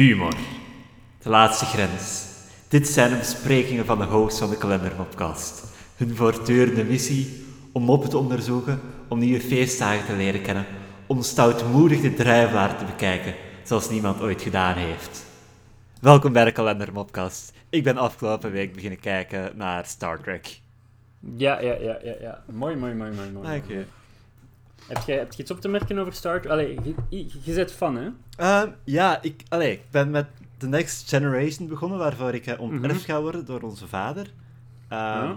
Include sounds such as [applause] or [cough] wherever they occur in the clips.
Humor. De laatste grens. Dit zijn de besprekingen van de hosts van de Kalenderpodcast. Hun voortdurende missie om moppen te onderzoeken, om nieuwe feestdagen te leren kennen, om stoutmoedig de drijfwaard te bekijken, zoals niemand ooit gedaan heeft. Welkom bij de Kalenderpodcast. Ik ben afgelopen week beginnen kijken naar Star Trek. Ja, ja, ja, ja, ja. Mooi, mooi, mooi, mooi. mooi. Dank je. Heb je, heb je iets op te merken over Star Trek? Allee, je, bent fan, hè? Ehm, ja, ik, allee, ik ben met The Next Generation begonnen, waarvoor ik uh, onterfd Mhm. ga worden door onze vader. Ehm, Ja.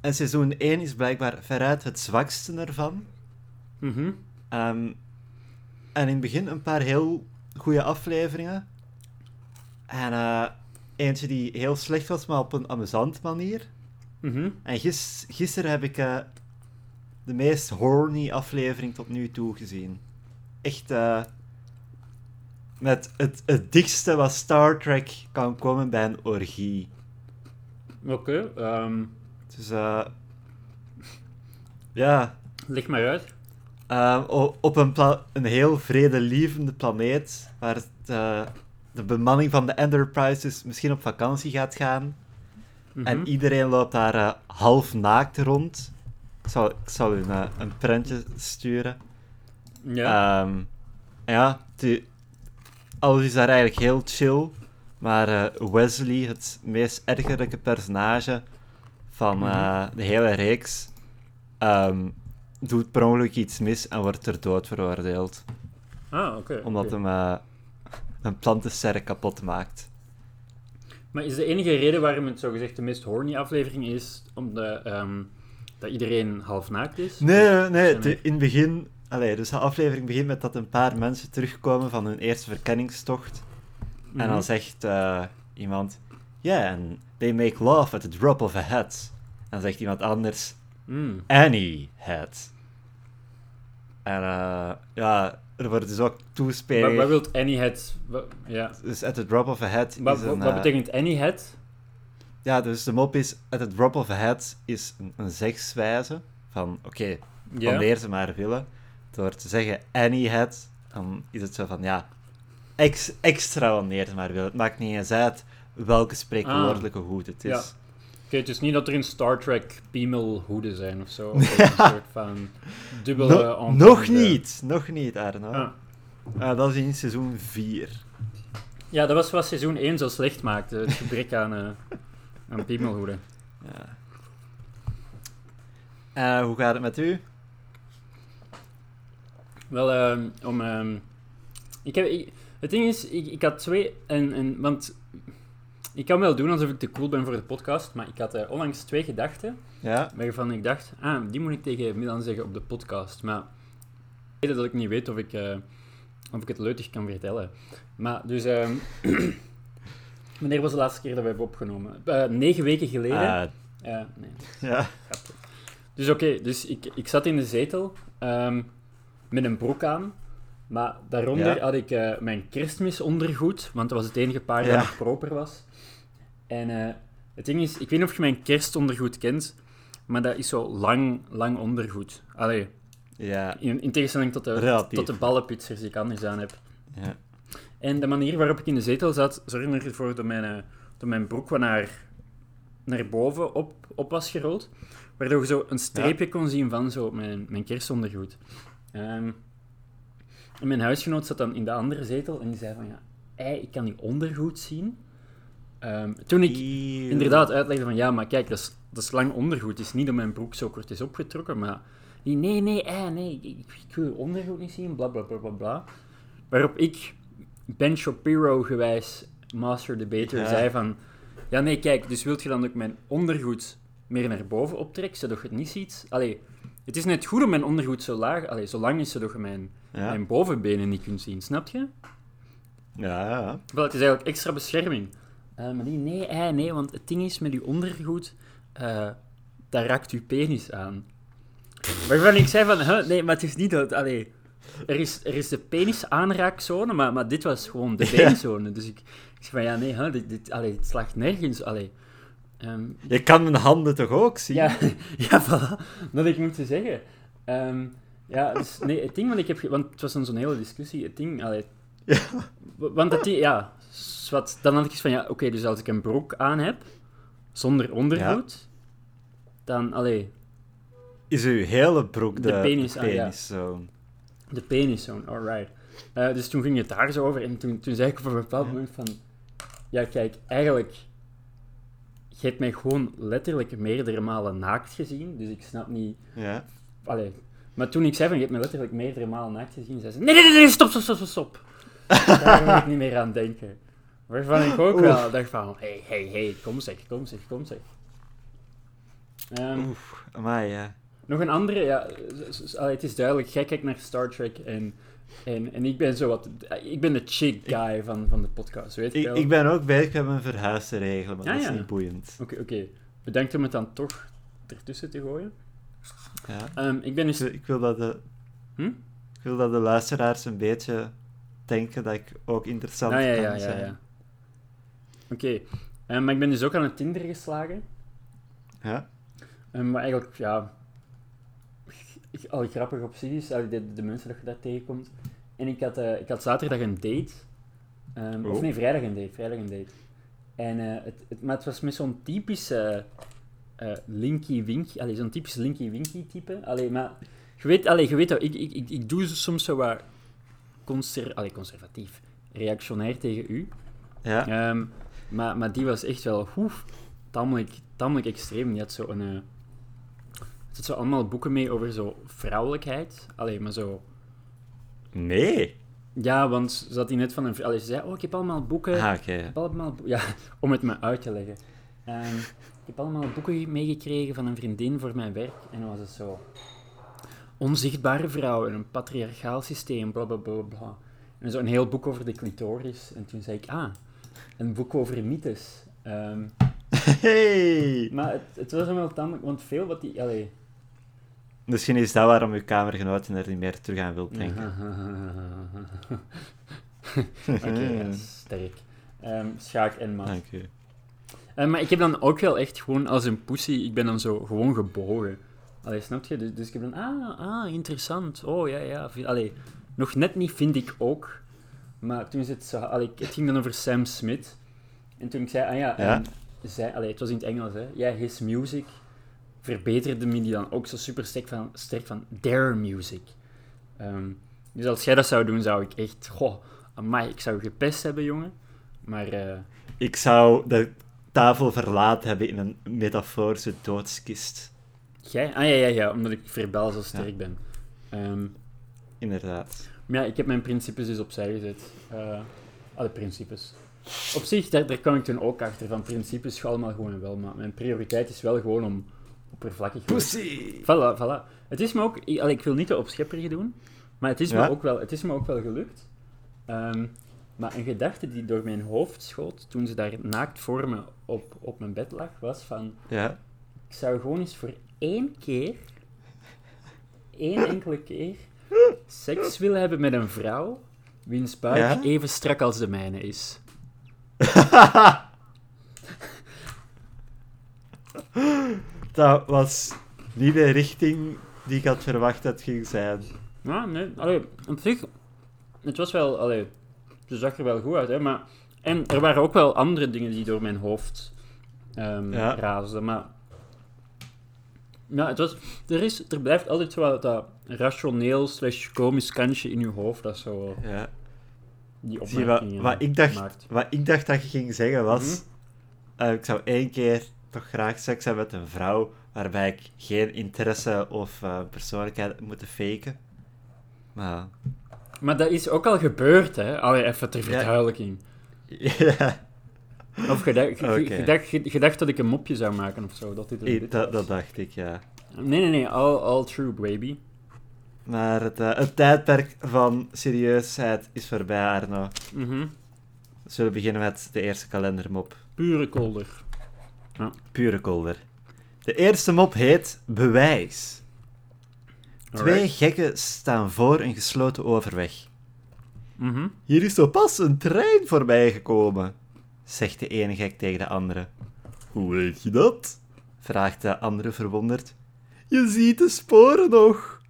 En seizoen 1 is blijkbaar veruit het zwakste ervan. Mhm. Ehm, en in het begin een paar heel goede afleveringen. En eh, eentje die heel slecht was, maar op een amusante manier. Mhm. En gis, gisteren heb ik eh, de meest horny aflevering tot nu toe gezien. Echt eh, met het, het dichtste wat Star Trek kan komen bij een orgie. Oké, ehm, Dus eh, ja, leg maar uit. eh, o- op een, een heel vredelievende planeet waar het, eh, de bemanning van de Enterprise dus misschien op vakantie gaat gaan. Mhm. En iedereen loopt daar half naakt rond. Ik zal, ik zal u een, een prentje sturen. Ja. Ehm, ja, die, alles is daar eigenlijk heel chill. Maar eh, Wesley, het meest ergerlijke personage van Mhm. eh, de hele reeks, ehm, doet per ongeluk iets mis en wordt ter dood veroordeeld. ah, oké. Omdat hem eh, een plantensterre kapot maakt. Maar is de enige reden waarom het zogezegd de meest horny aflevering is, omdat ehm, dat iedereen half naakt is? Nee, nee, in het begin... Allee, dus de aflevering begint met dat een paar mensen terugkomen van hun eerste verkenningstocht. En Mhm. dan zegt eh, iemand... Yeah, and they make love at the drop of a hat. En dan zegt iemand anders... Mm. Any hat. En eh, ja, er wordt dus ook Wat, toespeling... wat wilt het... wa- ja. Dus at the drop of a hat Wat, is wat, een... wat eh, betekent Annie het? Ja, dus de mop is... At the drop of a hat is een, een zegswijze van... Oké, wanneer ze maar willen. Door te zeggen any had, dan is het zo van ja, ex, extra wanneer ze maar willen. Het maakt niet eens uit welke spreekwoordelijke hoed het is. Ja. Oké, het is niet dat er in Star Trek piemelhoeden zijn of zo. [laughs] Of een soort van dubbele... No- nog niet, nog niet, Arno. Ah. Ah, dat is in seizoen 4. Ja, dat was wat seizoen 1 zo slecht maakte. Het gebrek aan, eh [laughs] aan piemelhoeden. Ja. Eh, hoe gaat het met u? Wel, ehm, om... ehm, ik heb, ik- het ding is, ik, ik had twee... En, en, want ik kan wel doen alsof ik te cool ben voor de podcast, maar ik had eh, onlangs twee gedachten Ja? waarvan ik dacht, ah, die moet ik tegen Milan zeggen op de podcast. Maar ik weet dat ik niet weet of ik, eh, of ik het leutig kan vertellen. Maar dus... ehm, [clears throat] wanneer was de laatste keer dat we hebben opgenomen? Eh, negen weken geleden. Eh, nee. ja. Dus oké, dus ik, ik zat in de zetel ehm, met een broek aan. Maar daaronder Ja. had ik eh, mijn kerstmisondergoed, want dat was het enige paar Ja. dat nog proper was. En eh, het ding is, ik weet niet of je mijn kerstondergoed kent, maar dat is zo lang, lang ondergoed. Allee, Ja. in, in tegenstelling tot de, Relatief. tot de ballenpitsers die ik anders aan heb. ja. En de manier waarop ik in de zetel zat, zorgde ervoor dat mijn, eh, dat mijn broek wat naar, naar boven op, op was gerold. Waardoor je zo een streepje kon zien van zo mijn, mijn kerstondergoed. Ehm, en mijn huisgenoot zat dan in de andere zetel en die zei van ja, ei, ik kan die ondergoed zien. Ehm, toen ik Eeuw. inderdaad uitlegde van ja, maar kijk, dat is, dat is lang ondergoed. Het is niet dat mijn broek zo kort is opgetrokken, maar die nee, nee, ei, nee, ik, ik wil je ondergoed niet zien, bla bla bla bla bla. Waarop ik, Ben Shapiro gewijs, master debater, Ja. zei van ja, nee, kijk, dus wilt je dan ook mijn ondergoed meer naar boven optrekken, zodat je het niet ziet? Allee, het is net goed om mijn ondergoed zo laag, allee, zo lang is, zodat je mijn, Ja. mijn bovenbenen niet kunt zien, snap je? Ja, ja. Wel, het is eigenlijk extra bescherming. Eh, maar die, nee, eh, nee, want het ding is met uw ondergoed, eh daar raakt uw penis aan. Waarvan ik zei van, huh, nee, maar het is niet dat, allee, er is, er is de penis-aanraakzone, maar, maar dit was gewoon de Ja. beenszone. Dus ik, ik zei van, ja, nee, huh, dit, dit, allee, dit slaagt nergens, allee. Ehm, Je kan mijn handen toch ook zien? ja, [laughs] ja, voilà. Dat ik moeten zeggen. Ehm, ja, dus nee, het ding wat ik heb... Want het was dan zo'n hele discussie. Het ding... Allee, Ja. Want dat die, ja, zwart, dan had ik iets van, ja, oké, dus als ik een broek aan heb, zonder ondergoed, dan, allee, Is uw hele broek de, De penis, de ah, ja. peniszone? De peniszone, alright. Eh, dus toen ging het daar zo over en toen, toen zei ik op een bepaald moment van, ja, kijk, eigenlijk, je hebt mij gewoon letterlijk meerdere malen naakt gezien, dus ik snap niet, Ja. allee. Maar toen ik zei van, je hebt mij letterlijk meerdere malen naakt gezien, zei ze, nee, nee, nee, nee, stop, stop, stop, stop, stop. [laughs] Daar moet ik niet meer aan denken. Waarvan ik ook wel dacht van, hey, hey, hey, kom zeg, kom zeg, kom zeg. Ehm, Oef, amai, ja. Nog een andere, ja, het is duidelijk, jij kijkt naar Star Trek en, en, en ik ben zo wat, ik ben de chick guy van, van de podcast, weet je Ik, wel? ik ben ook bezig met mijn verhuis te regelen, maar Ja, dat is ja. niet boeiend. Oké, oké. Bedankt om het dan toch ertussen te gooien. Ja. Ehm, ik ben dus... wil- ik, wil dat de, Hm? ik wil dat de luisteraars een beetje denken dat ik ook interessant Ah, ja, kan ja, ja, zijn. ja. Oké. Ehm, maar ik ben dus ook aan het Tinder geslagen. Ja? Ehm, maar eigenlijk, ja... Al grappig op zich de, de mensen dat je daar tegenkomt. En ik had, eh, ik had zaterdag een date. Of Oh. nee, vrijdag een date. Vrijdag een date. En, eh, het, het, maar het was met zo'n typische eh Linky Winky... Allee, zo'n typisch Linky Winky type. Allee, maar... Je weet, allee, je weet dat, ik, ik, ik, ik doe soms zo wat conser, allee, conservatief, reactionair tegen u. Ja? Ehm, maar, maar die was echt wel oef, tamelijk, tamelijk extreem. Die had zo een... er zit zo allemaal boeken mee over zo vrouwelijkheid. Allee, maar zo... Nee. Ja, want ze had die net van een... Allee, ze zei, oh, ik heb allemaal boeken... Ah, oké. Allemaal... bo- Ja, [laughs] om het me uit te leggen. Ehm, ik heb allemaal boeken meegekregen van een vriendin voor mijn werk. En dan was het zo... Onzichtbare vrouwen, een patriarchaal systeem, bla bla bla bla. En zo een heel boek over de clitoris. En toen zei ik, ah, een boek over mythes. Ehm, [laughs] Hey! maar het, het was wel tamelijk... Want veel wat die... Allee, Misschien is dat waarom uw kamergenoten er niet meer terug aan wilt denken. [laughs] Oké, ja, [laughs] sterk. Ehm, schaak en mat. Dank u. Eh, maar ik heb dan ook wel echt gewoon als een pussy, ik ben dan zo gewoon gebogen. Allee, snap je? Dus, dus ik heb dan, ah, ah, interessant. Oh, ja, ja. Allee, nog net niet, vind ik ook. Maar toen is het zo, allee, het ging dan over Sam Smith. En toen ik zei, ah ja, Ja. en zij, allee, het was in het Engels, hè. Ja, his music verbeterde me die dan ook zo super sterk van, sterk van their music. Ehm, dus als jij dat zou doen, zou ik echt, goh, amai, ik zou gepest hebben, jongen. Maar, eh, Ik zou de tafel verlaten hebben in een metaforische doodskist. Jij? Ah ja, ja, ja, omdat ik verbaal zo sterk ben. Ehm, Inderdaad. maar ja, ik heb mijn principes dus opzij gezet. Eh alle principes. Op zich, daar, daar kan ik toen ook achter. Van principes allemaal gewoon wel, maar mijn prioriteit is wel gewoon om oppervlakkig... Pussy! Voilà, voilà. Het is me ook... Ik, ik wil niet de opschepperige doen, maar het is, Ja? me, ook wel, het is me ook wel gelukt. Ehm, maar een gedachte die door mijn hoofd schoot toen ze daar naakt voor me op, op mijn bed lag, was van... Ja? Ik zou gewoon eens voor één keer, één enkele keer, seks willen hebben met een vrouw wiens buik Ja? even strak als de mijne is. [laughs] [laughs] Dat was niet de richting die ik had verwacht dat het ging zijn. Ja, nee, allee, op zich, het was wel, allee, het zag er wel goed uit, hè, maar... En er waren ook wel andere dingen die door mijn hoofd ehm Ja. raasden, maar... Ja, het was... Er, is, er blijft altijd zo dat rationeel slash komisch kantje in je hoofd dat zo Ja. die Zie je, wat, opmerkingen wat, ik dacht, maakt. wat ik dacht dat je ging zeggen was... Mhm. eh, ik zou één keer toch graag seks hebben met een vrouw waarbij ik geen interesse of eh, persoonlijkheid moeten faken. Maar... Maar dat is ook al gebeurd, hè? Allee, even ter Ja. verduidelijking. [laughs] ja, Of je dacht, je- Oké. je dacht- je- je dacht dat ik een mopje zou maken of zo. Dat dit dat, dat dacht ik, ja. Nee, nee, nee. All, all true, baby. Maar het, eh, het tijdperk van serieusheid is voorbij, Arno. Mhm. We zullen beginnen met de eerste kalendermop. Pure kolder. Pure kolder. De eerste mop heet Bewijs. Twee gekken staan voor een gesloten overweg. Mhm. Hier is zo pas een trein voorbij gekomen, zegt de ene gek tegen de andere. Hoe weet je dat? vraagt de andere verwonderd. Je ziet de sporen nog.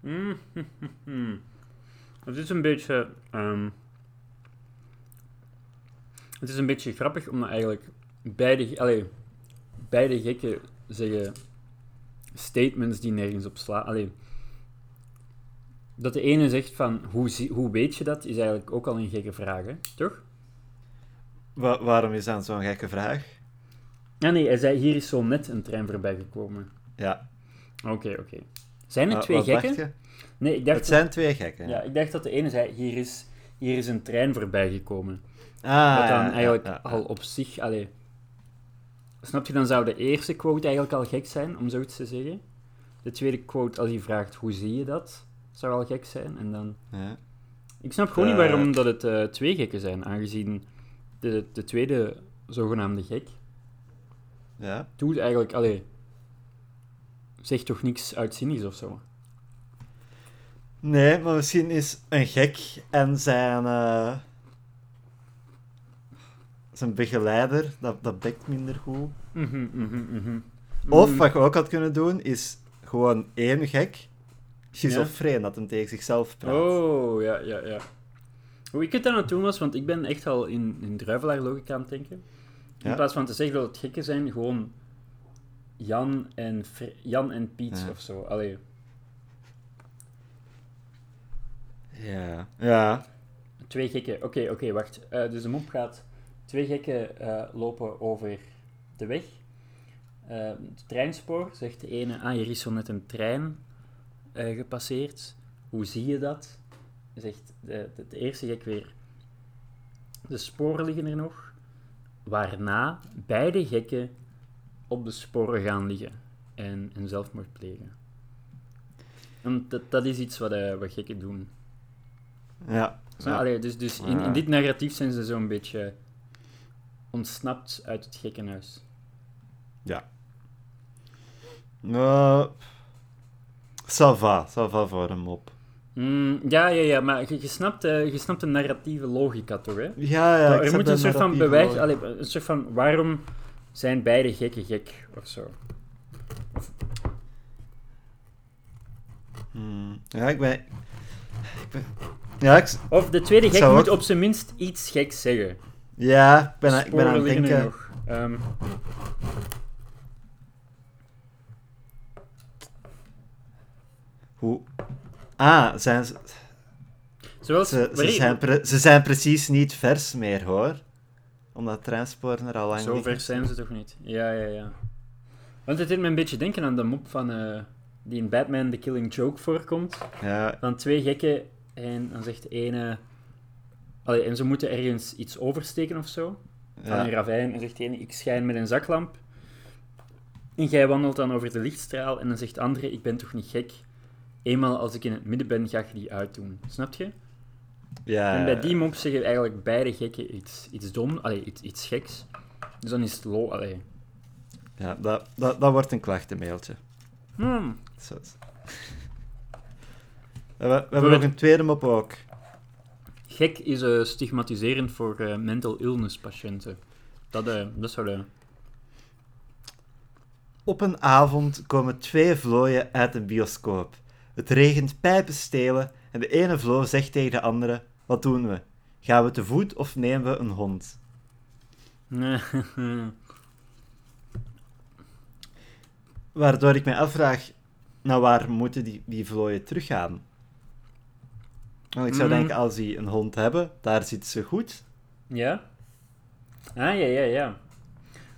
Mhm. [laughs] Het is een beetje... ehm, het is een beetje grappig, omdat eigenlijk beide... Allee, beide gekken zeggen statements die nergens op slaan. Allee, dat de ene zegt van, hoe, hoe weet je dat, is eigenlijk ook al een gekke vraag, hè? toch? Wa- waarom is dat zo'n gekke vraag? Ja, nee, hij zei, hier is zo net een trein voorbij gekomen. Ja. Oké, oké. Zijn er twee gekken? Nee, ik dacht, Het zijn twee gekken. ja, ik dacht dat de ene zei, hier is, hier is een trein voorbij gekomen. Ah, Wat dan ja, ja, eigenlijk ja. al op zich... Allee, snap je, dan zou de eerste quote eigenlijk al gek zijn, om zoiets te zeggen. De tweede quote, als hij vraagt, hoe zie je dat? Zou al gek zijn. En dan... Ja. Ik snap gewoon niet Eh. waarom dat het eh, twee gekken zijn, aangezien de, de tweede zogenaamde gek Ja. doet eigenlijk... Allee, zegt toch niks uitzinnigs of zo? Nee, maar misschien is een gek en zijn, eh, zijn begeleider, dat, dat bekt minder goed. Mhm, mhm, mhm. Of Mhm. wat je ook had kunnen doen, is gewoon één gek, schizofreen, dat hem tegen zichzelf praat. Oh, ja, ja, ja. Hoe ik het aan het doen was, want ik ben echt al in, in druivelaar-logica aan het denken. In Ja. plaats van te zeggen dat het gekken zijn, gewoon Jan en, Fre- Jan en Piet Ja. of zo. Allee. Ja. Ja. Twee gekken. Oké, oké, wacht. Eh, dus de mop gaat... Twee gekken eh, lopen over de weg. Eh, het treinspoor zegt de ene... Ah, hier is zo net een trein eh, gepasseerd. Hoe zie je dat? Zegt de, de, de eerste gek weer... De sporen liggen er nog. Waarna beide gekken op de sporen gaan liggen. En, en zelfmoord plegen. En dat, dat is iets wat, wat gekken doen. Ja. Allee, dus dus in, in dit narratief zijn ze zo'n beetje ontsnapt uit het gekkenhuis. Nou, ça va, ça va voor hem op. Mm, ja, ja, ja, maar je, je, snapt, eh, je snapt de narratieve logica toch, hè? Ja, ja. er moet een soort van bewijs... Allee, een soort van, waarom zijn beide gekken gek, of zo? Hmm. Ja, ik ben... Ik ben... Ja, ik... Of de tweede gek moet ook- op zijn minst iets geks zeggen. Ja, ik ben, ik ben aan het denken... nog. Ehm, Hoe... Ah, zijn ze... zoals... Ze, zijn pre- ze zijn precies niet vers meer, hoor. Omdat transporten er al lang Zo liggen. ver zijn ze toch niet? Ja, ja, ja. Want het deed me een beetje denken aan de mop van... eh, die in Batman The Killing Joke voorkomt. Ja, van twee gekken en dan zegt de ene... Allee, en ze moeten ergens iets oversteken of zo. Van een ja. ravijn. En zegt de ene, ik schijn met een zaklamp. En jij wandelt dan over de lichtstraal en dan zegt de andere, ik ben toch niet gek. Eenmaal als ik in het midden ben, ga je die uitdoen. Snap je? ja. En bij die mop zeggen eigenlijk beide gekken iets, iets dom, allee, iets, iets geks. Dus dan is het lo... Allee. Ja, dat, dat, dat wordt een klachtenmailtje. Hmm. Zo. We, [laughs] we hebben nog een tweede mop ook. Gek is eh, stigmatiserend voor eh, mental illness patiënten. Dat, eh, dat zou de... Op een avond komen twee vlooien uit een bioscoop. Het regent pijpenstelen en de ene vloo zegt tegen de andere: Wat doen we? Gaan we te voet of nemen we een hond? [laughs] Waardoor ik mij afvraag: naar waar moeten die, die vlooien teruggaan? Want ik zou Mm. denken: als die een hond hebben, daar zitten ze goed. Ja? Ah, ja, ja, ja.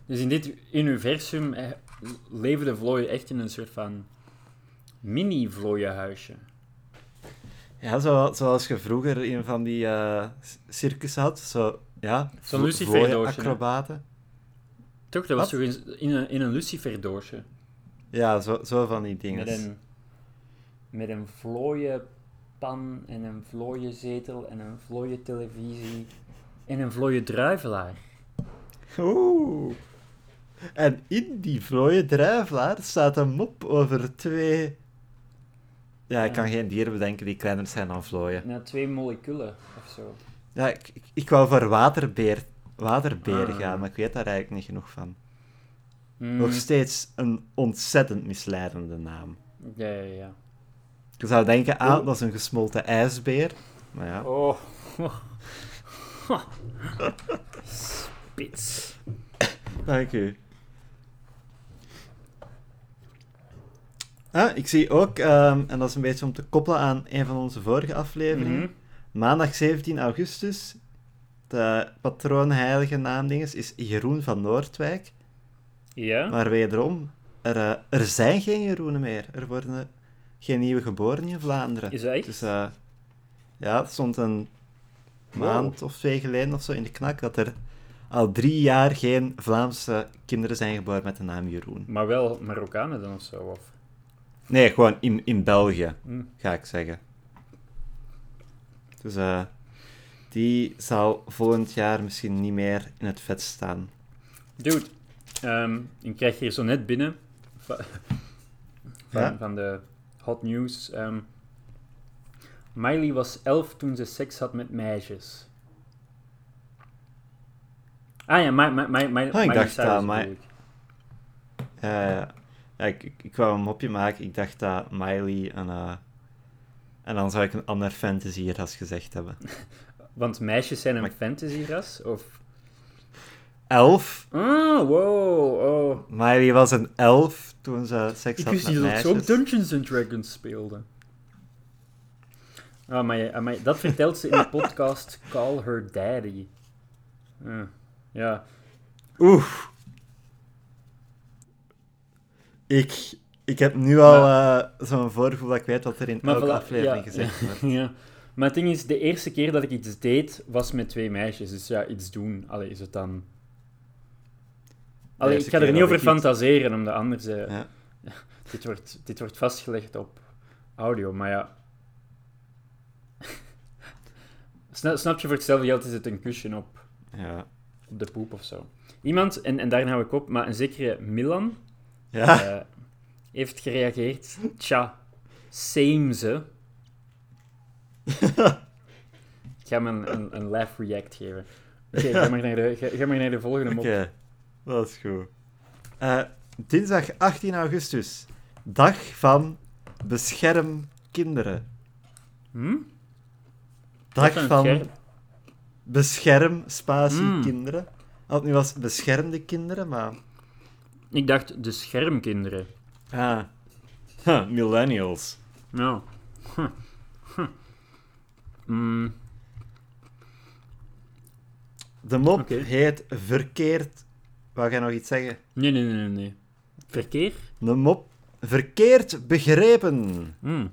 Dus in dit universum eh, leven de vlooien echt in een soort van mini-vlooienhuisje. Ja, zo, zoals je vroeger een van die eh circus had. Zo, ja, Zo'n luciferdoosje, hè? vlooien-acrobaten. Toch? Dat was toch in, in een, in een luciferdoosje. Ja, zo, zo van die dingen. Met een, met een vlooienpan en een vlooienzetel en een vlooientelevisie en een vlooien druivelaar. Oeh. En in die vlooie druivelaar staat een mop over twee... Ja, ik kan geen dieren bedenken die kleiner zijn dan vlooien. Na twee moleculen of zo. Ja, ik, ik, ik wou voor waterbeer, waterberen Ah. gaan, maar ik weet daar eigenlijk niet genoeg van. Mm, Nog steeds een ontzettend misleidende naam. ja, ja, ja. Je zou denken, ah, dat is een gesmolten ijsbeer. Maar ja. Oh. Spits. Dank u. Ah, ik zie ook, ehm, en dat is een beetje om te koppelen aan een van onze vorige afleveringen, Mhm. maandag 17 augustus, de patroonheilige naamdinges is Jeroen van Noordwijk. Ja? Maar wederom, er, eh, er zijn geen Jeroenen meer. Er worden geen nieuwe geboren in Vlaanderen. Is dat echt? Dus eh, ja, het stond een maand of twee geleden of zo in de knak dat er al drie jaar geen Vlaamse kinderen zijn geboren met de naam Jeroen. Maar wel Marokkanen dan of zo? Of? Nee, gewoon in, in België, Hm. ga ik zeggen. Dus eh, die zal volgend jaar misschien niet meer in het vet staan. Dude, ehm, ik krijg hier zo net binnen va- van, Ja? van de hot news. ehm, Miley was elf toen ze seks had met meisjes. Ah ja, my, my, my, my, Ah, ik dacht dat ik. Ik, ik, ik wou een mopje maken. Ik dacht dat Miley en... eh, en dan zou ik een ander fantasyras gezegd hebben. [laughs] Want meisjes zijn een Maar- fantasyras? Of... Elf. Ah, wow, oh. Miley was een elf toen ze seks Ik had wist met niet dat ze ook. Dungeons and Dragons speelde. Ah, maar, maar dat vertelt ze in de podcast Call Her Daddy. Ah, ja, Oeh. Ik, ik heb nu al eh, zo'n voorgevoel dat ik weet wat er in elke voilà, aflevering ja, gezegd [laughs] wordt. ja. Maar het ding is, de eerste keer dat ik iets deed, was met twee meisjes. Dus ja, iets doen. Allee, is het dan... Allee, ik ga er niet over fantaseren, omdat anders... eh, Ja. [laughs] dit, wordt, dit wordt vastgelegd op audio, maar ja... [laughs] Snap, snap je, voor hetzelfde geld is het een kusje op, Ja. op de poep of zo. Iemand, en, en daar hou ik op, maar een zekere Milan Ja. eh, heeft gereageerd. Tja, same ze. [laughs] ik ga hem een, een, een laugh react geven. Oké, ga, maar naar de- ga, ga maar naar de volgende Oké, mop. Dat is goed. Eh, dinsdag 18 augustus. Dag van Bescherm Kinderen. Hm? Dag van scherm. Bescherm Spatie Mm. Kinderen. Al nu was beschermde kinderen, maar... Ik dacht, de schermkinderen. Ah. Huh, millennials. Ja. Huh. Huh. Mm, De mop heet Verkeerd... Wou jij nog iets zeggen? nee, nee, nee, nee. Verkeer? De mop Verkeerd begrepen. Hm.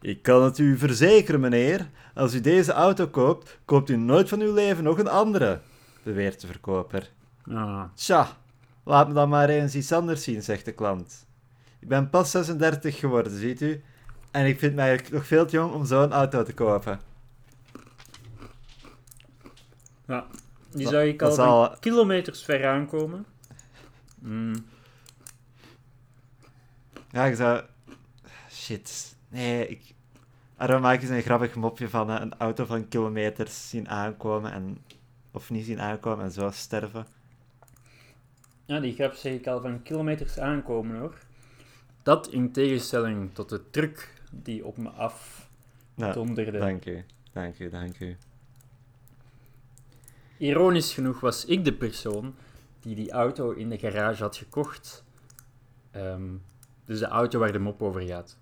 Ik kan het u verzekeren, meneer. Als u deze auto koopt, koopt u nooit van uw leven nog een andere, beweert de verkoper. Ah. Tja, laat me dan maar eens iets anders zien, zegt de klant. Ik ben pas 36 geworden, ziet u. En ik vind mij nog veel te jong om zo'n auto te kopen. Ja. Die zou ik al zal- van kilometers ver aankomen. Mm. Ja, ik zou... Shit. Nee, ik... Daarom maak ik een grappig mopje van eh, een auto van kilometers zien aankomen en... Of niet zien aankomen en zo sterven. Ja, die grap zeg ik al van kilometers aankomen hoor. Dat in tegenstelling tot de truck die op me af Ja, donderde. dank u. Dank u, dank u. Ironisch genoeg was ik de persoon die die auto in de garage had gekocht. Ehm, dus de auto waar de mop over gaat.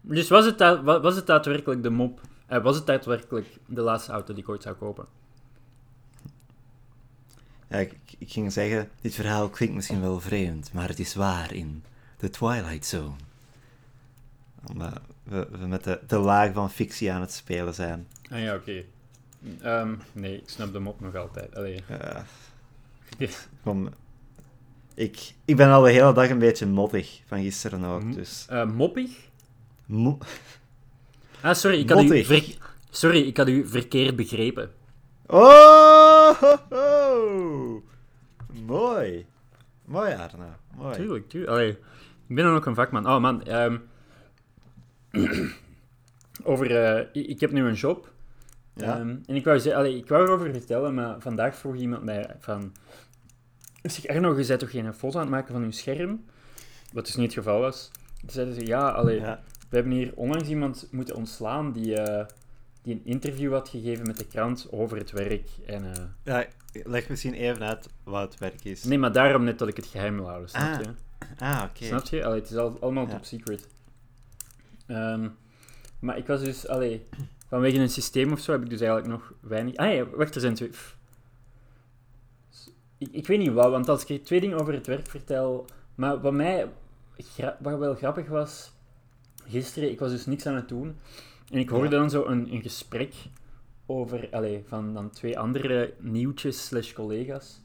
Dus was het, was het daadwerkelijk de mop? eh, was het daadwerkelijk de laatste auto die ik ooit zou kopen? Ja, ik, ik ging zeggen, dit verhaal klinkt misschien wel vreemd, maar het is waar in The Twilight Zone. Omdat we, we met de, de laag van fictie aan het spelen zijn. Ah ja, oké. Ehm, nee, ik snap de mop nog altijd. Allee. Eh, [laughs] kom, ik, ik ben al de hele dag een beetje mottig, van gisteren ook, dus... Eh, moppig? Mo- Ah, sorry, ik had, u Mottig. sorry, ik had u verkeerd begrepen. Oh! ho, ho. Mooi. Mooi, Arna. Mooi. Tuurlijk, tuurlijk. Allee, ik ben dan ook een vakman. Oh man, ehm, [clears throat] over, ik, ik heb nu een job. Ja. Ehm, en ik wou, ze- allee, ik wou erover vertellen, maar vandaag vroeg iemand mij van... Zeg, Arno, je bent toch geen foto aan het maken van je scherm? Wat dus niet het geval was. Toen zeiden ze, ja, allee, Ja. We hebben hier onlangs iemand moeten ontslaan die, eh, die een interview had gegeven met de krant over het werk. En, eh, Ja, leg misschien even uit wat het werk is. Nee, maar daarom net dat ik het geheim wil houden, snap Ah, je? Ah, oké. Snap je? Allee, het is al, allemaal Ja. top secret. Ehm, maar ik was dus, allee, vanwege een systeem of zo heb ik dus eigenlijk nog weinig. Ah ja, wacht, er zijn twee. Ik, ik weet niet wat, want als ik twee dingen over het werk vertel. Maar wat mij wat wel grappig was, gisteren, ik was dus niks aan het doen. En ik hoorde Ja. dan zo een, een gesprek over, allee, van dan twee andere nieuwtjes slash collega's.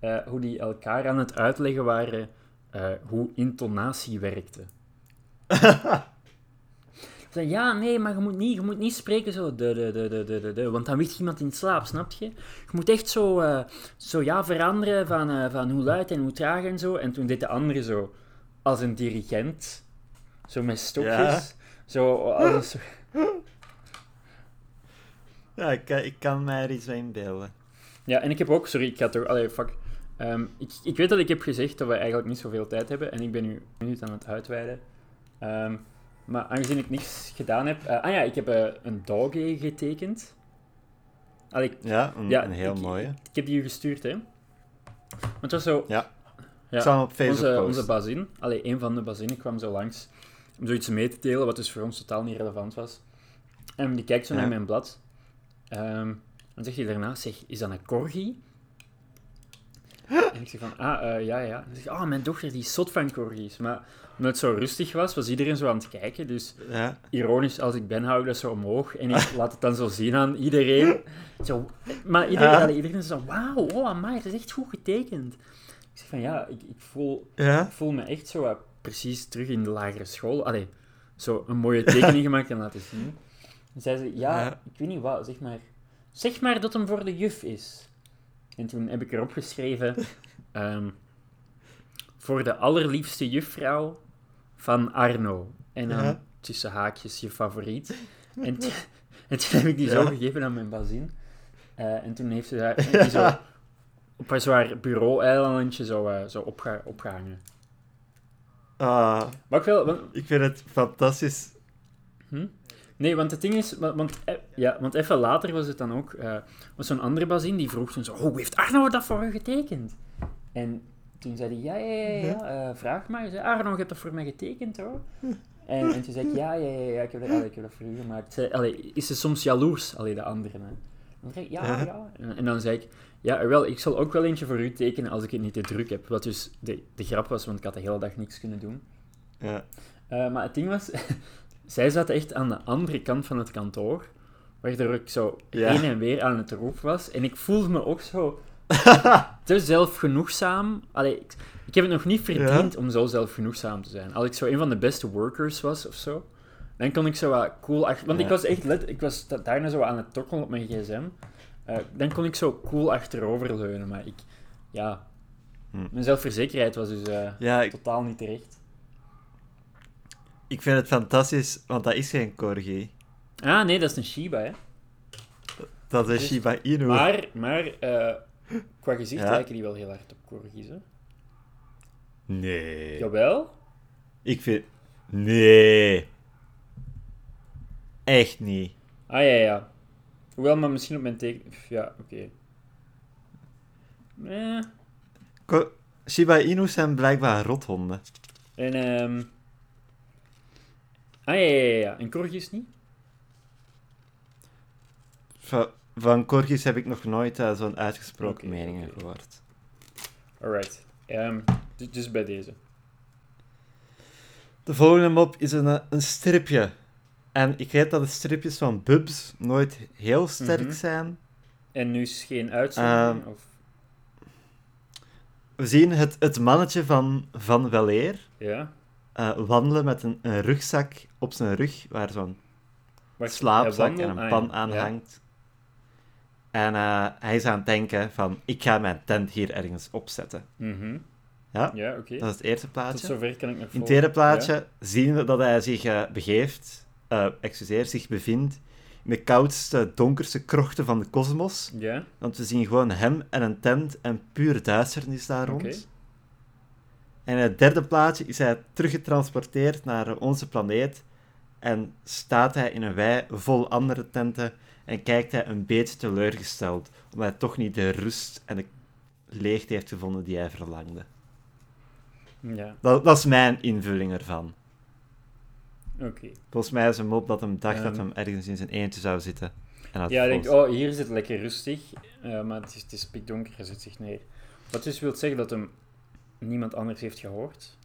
eh, hoe die elkaar aan het uitleggen waren eh, hoe intonatie werkte. [laughs] Ja, nee, maar je moet niet, je moet niet spreken zo, de, de, de, de, de, de, want dan ligt iemand in slaap, snap je? Je moet echt zo, eh, zo ja, veranderen van, eh, van hoe luid en hoe traag en zo. En toen deed de andere zo, als een dirigent, zo met stokjes, Ja. zo als een soort- [laughs] Ja, ik, kan- ik kan mij er iets bij inbeelden. Ja, en ik heb ook, sorry, ik ga toch, allee, fuck. Ehm, ik, ik weet dat ik heb gezegd dat we eigenlijk niet zoveel tijd hebben en ik ben nu een minuut aan het uitweiden. Ehm, maar aangezien ik niks gedaan heb... eh, ah ja, ik heb eh, een doggy getekend. Allee, ik, Ja, een, ja, een heel ik- mooie. Ik, heb die u gestuurd, hè. Want het was zo... Ja. Ja, op Facebook onze, onze bazin, allee, een van de bazinnen kwam zo langs om zoiets mee te delen, wat dus voor ons totaal niet relevant was. En die kijkt zo Ja. naar mijn blad. Ehm dan zegt hij daarna, zeg, is dat een corgi? En ik zeg van, ah, eh, ja, ja. En hij, ah, mijn dochter die is zot van corgis. Maar omdat het zo rustig was, was iedereen zo aan het kijken. Dus Ja. ironisch, als ik ben, hou ik dat zo omhoog. En ik laat het dan zo zien aan iedereen. Zo, maar iedereen, Ja. iedereen zo, wauw, oh, amai, het is echt goed getekend. Ik zeg van, ja, ik, ik, voel, Ja. ik voel me echt zo wat precies terug in de lagere school. Allee, zo een mooie tekening [laughs] gemaakt en laten zien. En zei ze, ja, Ja. ik weet niet wat, zeg maar... Zeg maar dat hem voor de juf is. En toen heb ik erop geschreven... [laughs] ehm, voor de allerliefste juffrouw van Arno. En dan Ja. tussen haakjes je favoriet. En, [laughs] toen heb ik die zo gegeven aan mijn bazin. Eh, en toen heeft ze daar [laughs] zo op een zwaar bureau-eilandje zo, eh, zo opge- opgehangen. Ah, Maar ik wil... Want, ik vind het fantastisch. Nee, want het ding is... Want, eh, ja, want even later was het dan ook... eh was zo'n andere bazin die vroeg toen zo... Oh, hoe heeft Arno dat voor u getekend? En toen zei hij... Ja, ja, ja, ja eh, vraag maar. Zei, Arno, je hebt dat voor mij getekend, hoor. En, en toen zei ik... Ja, ja, ja, ja ik, heb dat, allee, ik heb dat voor u gemaakt. Zei, allee, is ze soms jaloers? Allee, de andere, hè. Dan zei ik, ja, Ja. En, en dan zei ik... Ja, wel, ik zal ook wel eentje voor u tekenen als ik het niet te druk heb. Wat dus de, de grap was, want ik had de hele dag niks kunnen doen. Ja. Maar het ding was, [laughs] zij zat echt aan de andere kant van het kantoor, waardoor ik zo Ja. heen en weer aan het roep was. En ik voelde me ook zo [laughs] te zelfgenoegzaam. Allee, ik, ik heb het nog niet verdiend om zo zelfgenoegzaam te zijn. Als ik zo een van de beste workers was of zo, dan kon ik zo wat cool achter... Want ik was echt let, ik was da- daarna zo aan het tokkelen op mijn gsm. Eh, dan kon ik zo cool achteroverleunen, maar ik... Ja... Hm. Mijn zelfverzekerheid was dus eh, Ja, ik, totaal niet terecht. Ik vind het fantastisch, want dat is geen corgi. Ah, nee, dat is een Shiba, hè. Dat is Dus- Shiba Inu. Maar, maar eh, qua gezicht Ja. lijken die wel heel hard op corgis, hè? Nee. Jawel? Ik vind... Nee. Echt niet. Ah, ja, ja. Hoewel, maar misschien op mijn teken... Ja, oké. Shiba Inu's zijn blijkbaar rothonden. en, ehm... Ah, ja, ja, ja, ja. En corgis niet? Van, van corgis heb ik nog nooit eh, zo'n uitgesproken Oké, meningen oké. gehoord. Alright. Ehm, dus, dus bij deze. De volgende mop is een, eh, een stripje. En ik weet dat de stripjes van Bubs nooit heel sterk Mhm. zijn. En nu is geen uitzondering, Ehm, of... We zien het, het mannetje van Van Weleer Ja? Eh, wandelen met een, een rugzak op zijn rug, waar zo'n slaapzak en een ah, pan aan hangt. En eh, hij is aan het denken van, ik ga mijn tent hier ergens opzetten. Mhm. Ja, Ja, oké. dat is het eerste Tot plaatje. zover kan ik nog In het tweede plaatje zien we dat hij zich eh, begeeft, excuseer, zich bevindt in de koudste, donkerste krochten van de kosmos. Ja? Want we zien gewoon hem en een tent en puur duisternis daar rond. En in het derde plaatje is hij teruggetransporteerd naar onze planeet en staat hij in een wei vol andere tenten en kijkt hij een beetje teleurgesteld, omdat hij toch niet de rust en de leegte heeft gevonden die hij verlangde. Ja, Dat, dat is mijn invulling ervan. oké. Volgens mij is een mop dat hem dacht dat hem ergens in zijn eentje zou zitten. En Ja, ik denk, volgens- oh, hier is het lekker rustig, eh, maar het is, het is pikdonker, hij zet zich neer. Wat dus wil zeggen dat hem niemand anders heeft gehoord?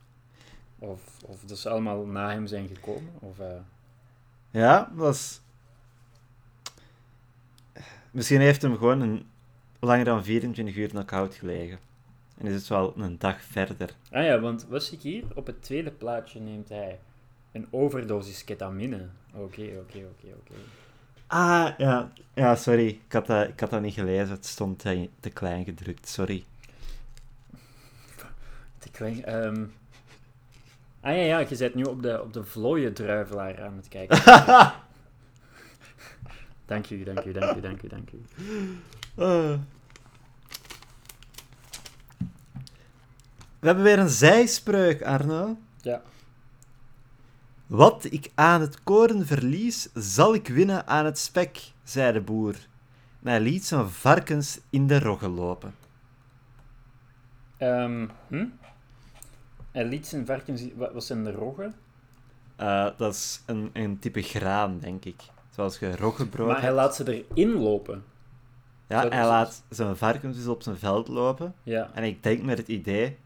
Of, of dat ze allemaal na hem zijn gekomen? Of, eh, Ja, dat is... Misschien heeft hem gewoon een langer dan 24 uur knock-out gelegen. En is het wel een dag verder. Ah ja, want wat zie ik hier? Op het tweede plaatje neemt hij een overdosis ketamine. Oké, oké, oké, oké. Ah, ja. Ja, sorry. Ik had dat, ik had dat niet gelezen. Het stond te klein gedrukt. Sorry. Te klein. ehm. Ah ja, ja, je bent nu op de, op de vlooie druivelaar aan het kijken. [laughs] dank u, dank u, dank u, dank u, dank u. Ah. We hebben weer een zijspreuk, Arno. Ja. Wat ik aan het koren verlies, zal ik winnen aan het spek, zei de boer. Hij liet zijn varkens in de roggen lopen. Ehm, hm? Hij liet zijn varkens... Wat wat zijn de roggen? Eh, dat is een, een type graan, denk ik. Zoals je roggebrood Maar hij laat ze erin lopen. Ja, hij laat zijn varkens dus op zijn veld lopen. Ja, En ik denk met het idee...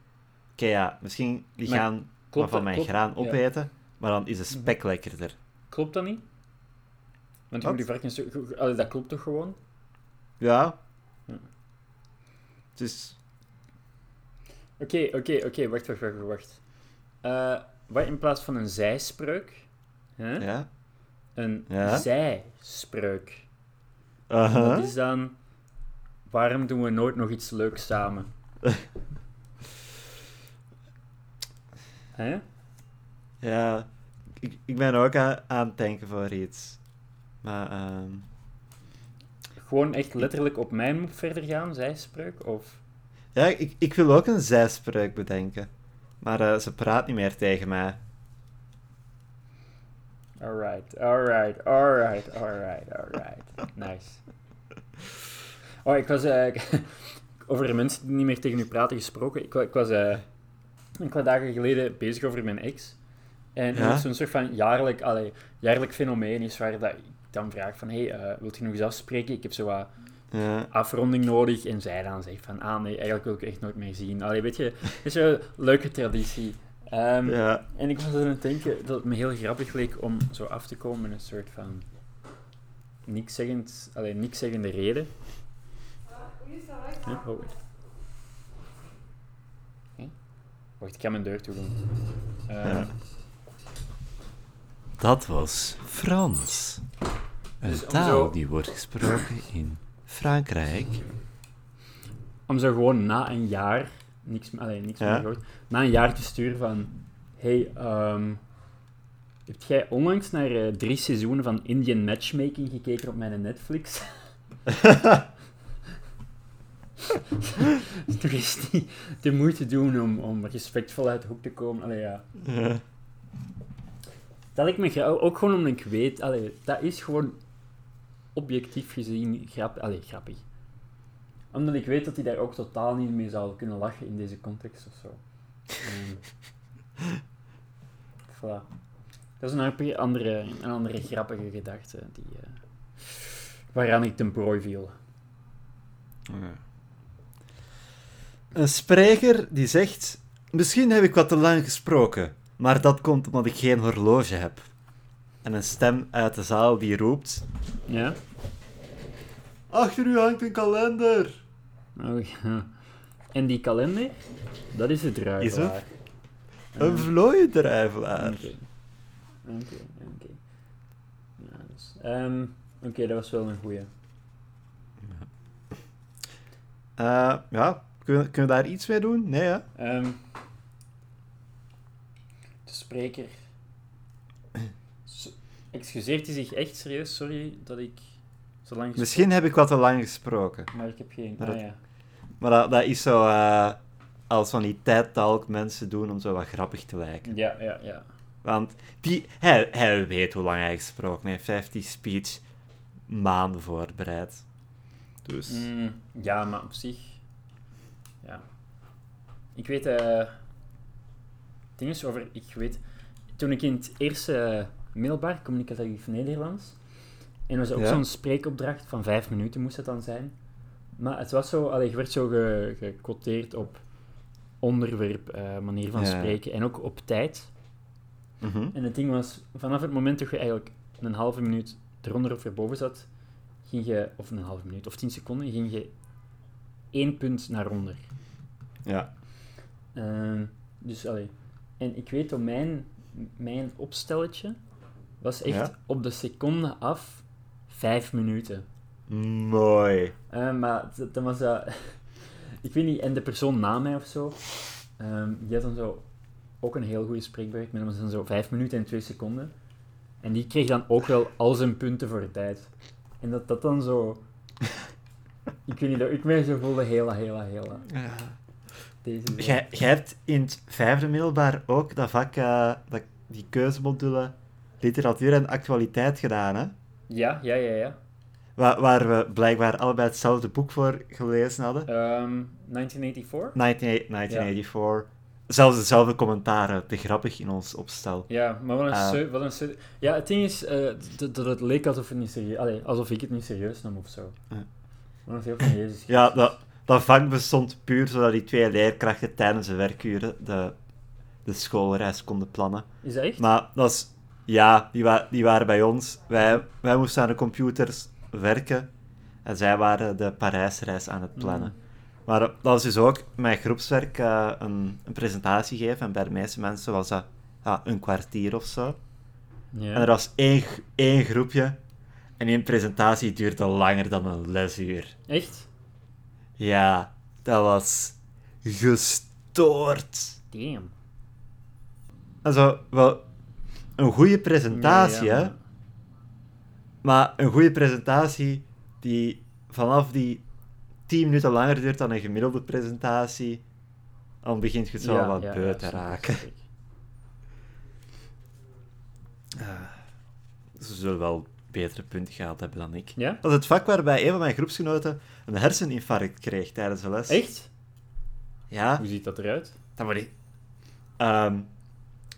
Oké, ja, misschien die Maar gaan wat van mijn klopt- graan ja. opeten, maar dan is de spek lekkerder. klopt dat niet? Want je moet die varkens... Allee, dat klopt toch gewoon? Ja. Hm. Dus... Oké, oké, oké, wacht, wacht, wacht, wacht. Eh, wat in plaats van een zijspreuk? Ja. Een Ja. zijspreuk. Dat is dan... Waarom doen we nooit nog iets leuks samen? [laughs] Hè? Ja. Ik, ik ben ook aan, aan het denken voor iets. Maar, ehm... Gewoon echt letterlijk op mijn verder gaan, zijspreuk? Of... Ja, ik, ik wil ook een zijspreuk bedenken. Maar eh, ze praat niet meer tegen mij. Alright, alright, alright, alright, alright. Nice. Oh, ik was... eh, [laughs] over mensen die niet meer tegen u praten gesproken. Ik, ik was eh enkele dagen geleden bezig over mijn ex. En Ja? het zo'n soort van jaarlijk, allee, jaarlijk fenomeen is waar dat ik dan vraag van... Hey, eh, wilt je nog eens afspreken? Ik heb zo wat Ja. afronding nodig. En zij dan zegt van... Ah, nee, eigenlijk wil ik echt nooit meer zien. Allee, weet je, het is wel een leuke traditie. Ehm, ja. en ik was aan het denken dat het me heel grappig leek om zo af te komen met een soort van niks zeggend, alleen niks zeggende reden. Ja, oh? Wacht, ik ga mijn deur toe doen. Eh, Ja. Dat was Frans. Een Dus taal zo- die wordt gesproken in Frankrijk. Om zo gewoon na een jaar niks, allee, niks Ja. meer gehoord, na een jaar te sturen van hey, ehm heb jij onlangs naar eh, drie seizoenen van Indian Matchmaking gekeken op mijn Netflix? [laughs] [laughs] Toch is niet de moeite doen om, om respectvol uit de hoek te komen. Allee, ja. Ja. Dat ik me ook gewoon omdat ik weet, allee, dat is gewoon objectief gezien grap, allee, grappig. Omdat ik weet dat hij daar ook totaal niet mee zou kunnen lachen in deze context of zo. [laughs] Voilà. Dat is een andere- andere, een andere grappige gedachte die, eh, waaraan ik ten prooi viel. Een spreker die zegt: Misschien heb ik wat te lang gesproken, maar dat komt omdat ik geen horloge heb. En een stem uit de zaal die roept: Ja? Achter u hangt een kalender. Oh, ja. En die kalender, dat is het druivelaar. Een vlooiendruivelaar. Oké. Oké, oké. Ja, dus, ehm, Oké, dat was wel een goeie. Eh, ja, kunnen, we- kunnen we daar iets mee doen? Nee, hè? Ehm, de spreker... Excuseert hij zich echt serieus? Sorry dat ik zo lang Misschien heb ik wat te lang gesproken. Maar ik heb geen... Maar Ah dat- ja. Maar dat, dat is zo eh, als van die TED-talk mensen doen om zo wat grappig te lijken. Ja, ja, ja. Want die, hij, hij weet hoe lang hij gesproken heeft. Hij heeft die speech maanden voorbereid. Dus... Mm, ja, maar op zich... Ja. Ik weet... eh ding is over... Ik weet... Toen ik in het eerste eh, middelbaar communicatief Nederlands... En was ook Ja. zo'n spreekopdracht van vijf minuten moest het dan zijn. Maar het was zo... Allee, je werd zo ge- gequoteerd op onderwerp, eh, manier van Ja. spreken en ook op tijd. Mhm. En het ding was, vanaf het moment dat je eigenlijk een halve minuut eronder of erboven zat, ging je, of een halve minuut of tien seconden, ging je één punt naar onder. Ja. Ehm, dus, allee. En ik weet, op mijn, mijn opstelletje was echt Ja? op de seconde af vijf minuten. Mooi. Eh, maar dan was dat... [laughs] ik weet niet, en de persoon na mij of zo, ehm, die had dan zo ook een heel goede spreekbeurt, maar dat was dan zo vijf minuten en twee seconden. En die kreeg dan ook wel al zijn punten voor de tijd. En dat dat dan zo... [laughs] ik weet niet, dat ik mij zo voelde, hela, hela, hela. Deze zo. Jij jij hebt in het vijfde middelbaar ook dat vak, eh, dat, die keuzemodule literatuur en actualiteit gedaan, hè? Ja, ja, ja, ja. Waar, waar we blijkbaar allebei hetzelfde boek voor gelezen hadden. Ehm 1984? 19, 1984. Zelfs dezelfde commentaren, te grappig in ons opstel. Ja, maar wat een, seu- wat een Ja, het ding is eh, dat het leek alsof, het niet serieus... Allee, alsof ik het niet serieus nam of zo. Ja. Maar heel van Jezus. Ja, dat, dat vak bestond puur zodat die twee leerkrachten tijdens de werkuren de, de schoolreis konden plannen. Is dat echt? Maar dat is... Ja, die, wa die waren bij ons. Wij, wij moesten aan de computers werken. En zij waren de Parijsreis aan het plannen. Mm. Maar dat was dus ook mijn groepswerk eh, een, een presentatie geven. En bij de meeste mensen was dat ja, een kwartier of zo. En er was één, één groepje. En die presentatie duurde langer dan een lesuur. Echt? Ja, dat was gestoord. Damn. Also, wel een goede presentatie, Ja, ja, hè? maar- een goede presentatie die vanaf die 10 minuten langer duurt dan een gemiddelde presentatie, dan begint je het zo Ja, wat ja, beu te raken. ik. Ze zullen wel betere punten gehad hebben dan ik. Ja? Dat is het vak waarbij een van mijn groepsgenoten een herseninfarct kreeg tijdens de les. Echt? Ja, Hoe ziet dat eruit? dat moet ik. Ehm,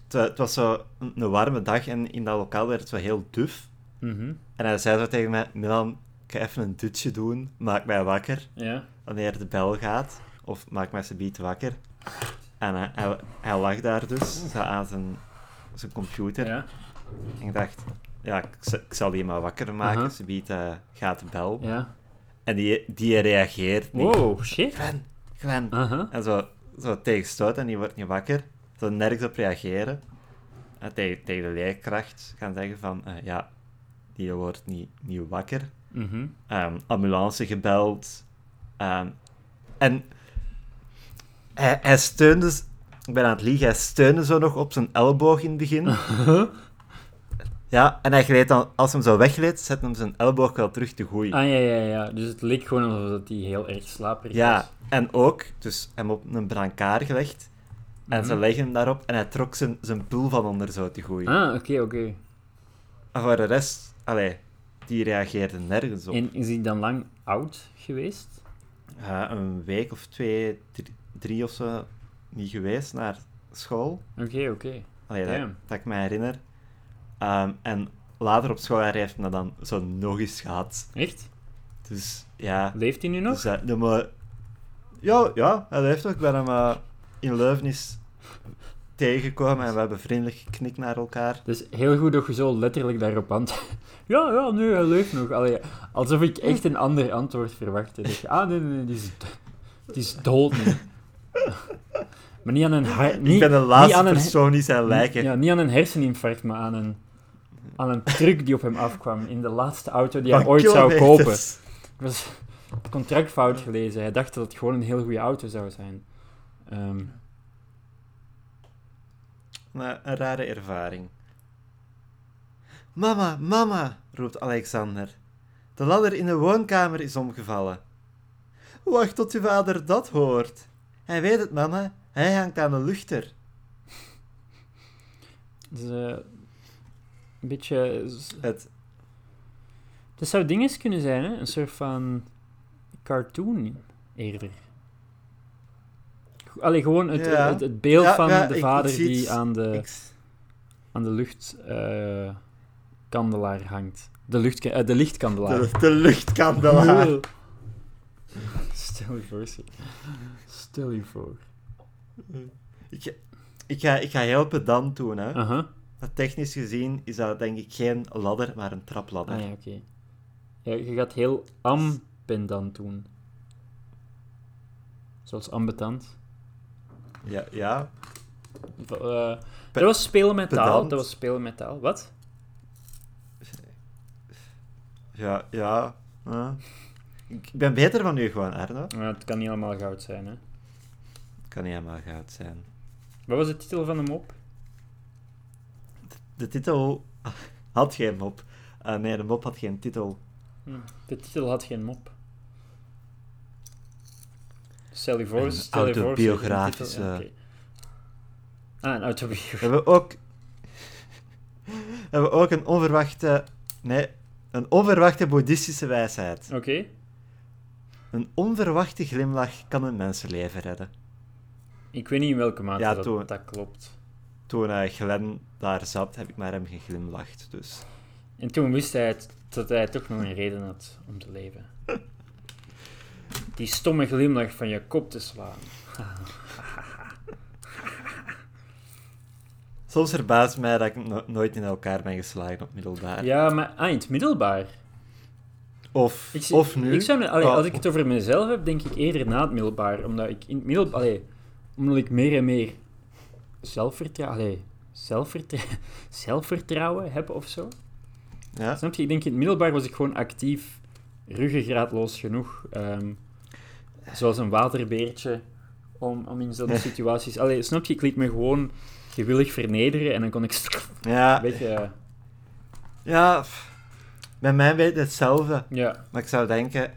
het, wa- het was zo een, een warme dag en in dat lokaal werd het zo heel duf. Mhm. En hij zei zo tegen mij, Milan, ik ga even een dutje doen, maak mij wakker Ja. wanneer de bel gaat. Of maak mij subiet wakker. En hij, hij, hij lag daar dus, zo aan zijn, zijn computer. Ja. En ik dacht, ja, ik, ik zal die maar wakker maken, subiet eh, gaat de bel. Ja. En die, die reageert niet. Wow, shit. Gwen, Gwen. En zo, zo tegenstoot en die wordt niet wakker. Zo nergens op reageren. En tegen, tegen de leerkracht gaan zeggen van, eh, ja, die wordt niet, niet wakker. Mhm. Ehm, ambulance gebeld. Ehm, en hij, hij steunde, ik ben aan het liegen, hij steunde zo nog op zijn elleboog in het begin. [laughs] Ja, en hij gleed dan, als hem zo weggleed, zette hem zijn elleboog wel terug te groeien. Ah, ja, ja, ja. Dus het leek gewoon alsof dat hij heel erg slaperig Ja, was. en ook, dus hem op een brancard gelegd. En ze Mhm. leggen hem daarop en hij trok zijn, zijn pul van onder zo te groeien. Ah, oké, oké. En voor de rest, allee, die reageerde nergens op. En is hij dan lang oud geweest? Ja, een week of twee, drie, drie of zo niet geweest naar school. Oké, oké. Allee, dat, dat ik me herinner. Ehm, en later op school heeft hij dat dan zo nog eens gehad. Echt? Dus ja. Leeft hij nu nog? Dus, hij- de maar, ja, ja, hij heeft ook. Ik ben hem eh, in Leuven eens tegengekomen en we hebben vriendelijk geknikt naar elkaar. Dus heel goed dat je zo letterlijk daarop antwoordt. [laughs] Ja, ja, nee, hij leeft nog. Allee, alsof ik echt een ander antwoord verwachtte. Je, ah, nee, nee, nee, die is, die is dood nu. [laughs] Maar niet aan een hart... Niet, ik ben de laatste aan een, persoon die zijn lijken. Ja, niet aan een herseninfarct, maar aan een, aan een truck die op hem afkwam in de laatste auto die hij van ooit zou kopen. Ik was het contract fout gelezen. Hij dacht dat het gewoon een heel goede auto zou zijn. Ehm, Maar een rare ervaring. Mama, mama, roept Alexander. De ladder in de woonkamer is omgevallen. Wacht tot uw vader dat hoort. Hij weet het, mama. Hij hangt aan de luchter. [laughs] Dus, eh, een beetje... Het, Dat zou dinges kunnen zijn, hè? Een soort van cartoon eerder. Allee, gewoon het, Ja. het, het beeld Ja, van ja, de vader ik die aan de, ik, aan de luchtkandelaar hangt. De, lucht, de lichtkandelaar. de, de luchtkandelaar. [laughs] Stel je voor. Stel je voor. ik, ik, ga, ik ga heel pedant doen, hè. Aha. Maar Technisch gezien is dat denk ik geen ladder, maar een trapladder. Ah ja, oké. Ja, je gaat heel ambendant doen. Zoals ambetant. Ja, ja. Eh, dat was spelen met taal. pedant. Dat was spelen met taal. Wat? Ja, ja. Ik ben beter van u gewoon, Arno. Ja, het kan niet allemaal goud zijn, hè. Kan niet helemaal goud zijn. Wat was de titel van de mop? De titel [laughs] had geen mop. Eh, nee, de mop had geen titel. Hm, De titel had geen mop. Stel je voor, Een stel je voor... autobiografische- Ja. Ah, een We autobiografie. hebben ook... we hebben ook een onverwachte... Nee, een onverwachte boeddhistische wijsheid. Oké. Een onverwachte glimlach kan een mensenleven redden. Ik weet niet in welke mate Ja, dat, toen- dat klopt. Toen eh, Glenn daar zat, heb ik naar hem geglimlacht. Dus En toen wist hij het, dat hij toch nog een reden had om te leven. Die stomme glimlach van je kop te slaan. [laughs] soms verbaast mij dat ik no- nooit in elkaar ben geslagen op middelbaar. Ja, maar ah, in het middelbaar. Of, Ik, of nu. Ik zou, allee, Oh, als ik het over mezelf heb, denk ik eerder na het middelbaar. Omdat ik in het middelbaar... allee, omdat ik meer en meer zelfvertrouwen... allee, zelfvertrouwen, [laughs] zelfvertrouwen heb of zo. Ja? Snap je? Ik denk in het middelbaar was ik gewoon actief, ruggengraatloos genoeg. ehm, zoals een waterbeertje, om, om in zo'n [laughs] situaties... Allee, snap je? Ik liet me gewoon gewillig vernederen en dan kon ik een Ja, beetje... eh, ja, bij mij weet het hetzelfde. ja, Maar ik zou denken,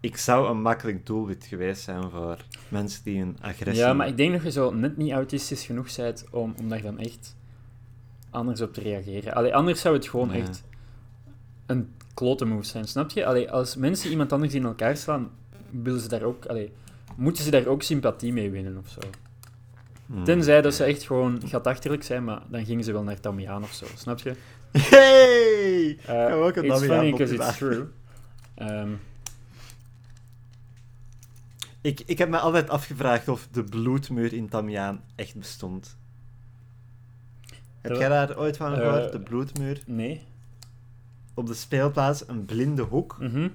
ik zou een makkelijk doelwit geweest zijn voor mensen die een agressie... Ja, maar ik denk dat je zo net niet autistisch genoeg bent om, om daar dan echt anders op te reageren. Allee, anders zou het gewoon Ja. echt een klote move zijn, snap je? Allee, als mensen iemand anders in elkaar slaan, willen ze daar ook, allee, moeten ze daar ook sympathie mee winnen of zo. Hmm. Tenzij dat ze echt gewoon gatachterlijk zijn, maar dan gingen ze wel naar Damiaan of zo, snap je? Hey! Uh, we ook een it's funny because it's true. [laughs] Ehm, Ik, ik heb me altijd afgevraagd of de bloedmuur in Tamiaan echt bestond. Heb Eh, jij daar ooit van eh, gehoord? De bloedmuur? nee. Op de speelplaats een blinde hoek. Mhm.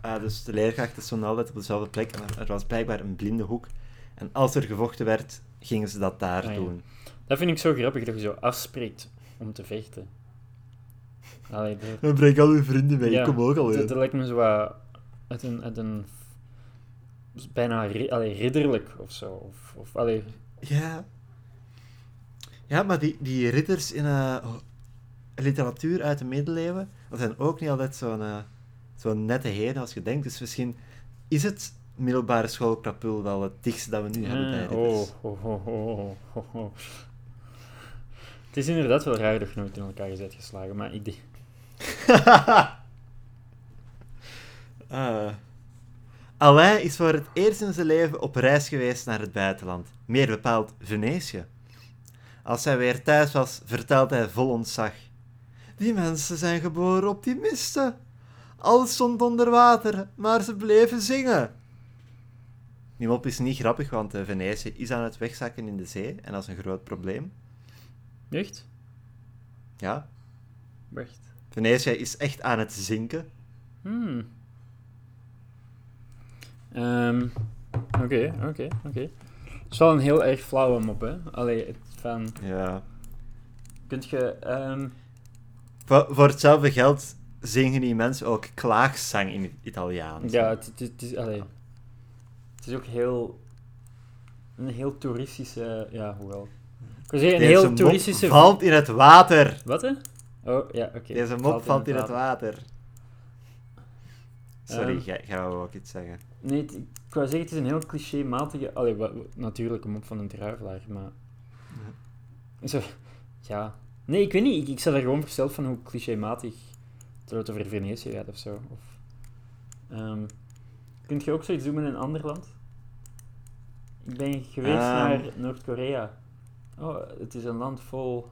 Ah, dus de leerkrachten stonden altijd op dezelfde plek. En er was blijkbaar een blinde hoek. En als er gevochten werd, gingen ze dat daar Ah, ja. doen. Dat vind ik zo grappig, dat je zo afspreekt om te vechten. Allee, dat- Dan breng al uw vrienden mee, Ja, ik kom ook al Dat, lijkt me zo wat uit een, uit een bijna ri- allee, ridderlijk of zo. Of, of, allee, Ja. Ja, maar die, die ridders in eh, literatuur uit de middeleeuwen, dat zijn ook niet altijd zo'n eh, zo'n nette heren als je denkt. Dus misschien is het middelbare school Krapul wel het dichtste dat we nu hebben bij ah, oh, oh, oh, oh, oh, oh. Het is inderdaad wel raar dat je nooit in elkaar bent geslagen, maar ik denk... Ah. [laughs] Alain is voor het eerst in zijn leven op reis geweest naar het buitenland, meer bepaald Venetië. Als hij weer thuis was, vertelt hij vol ontzag. Die mensen zijn geboren optimisten. Alles stond onder water, maar ze bleven zingen. Die mop is niet grappig, want eh, Venetië is aan het wegzakken in de zee en dat is een groot probleem. Echt? Ja, Wacht. Venetië is echt aan het zinken. Hmm. Ehm, Oké, oké, oké. Het is wel een heel erg flauwe mop, hè? Allee, het van... Ja. Kunt je... ehm, Voor, voor hetzelfde geld zingen die mensen ook klaagzang in het Italiaans. Ja, het, het, het is... Allee, het is ook heel... Een heel toeristische... Ja, hoewel... Ik wil zeggen, een Deze heel mop toeristische... valt in het water. Wat, hè? Oh, ja, oké. Deze mop valt in het water. Sorry, Ehm. jij wou ook iets zeggen. Nee, het- ik wou zeggen, het is een heel clichématige... Allee, natuurlijk een mop van een druivelaar, maar... Zo, ja. Nee, ik weet niet. Ik, ik sta er gewoon versteld van hoe clichématig het over Venetië gaat of zo. Of, ehm, kunt je ook zoiets doen in een ander land? Ik ben geweest Ehm. naar Noord-Korea. Oh, het is een land vol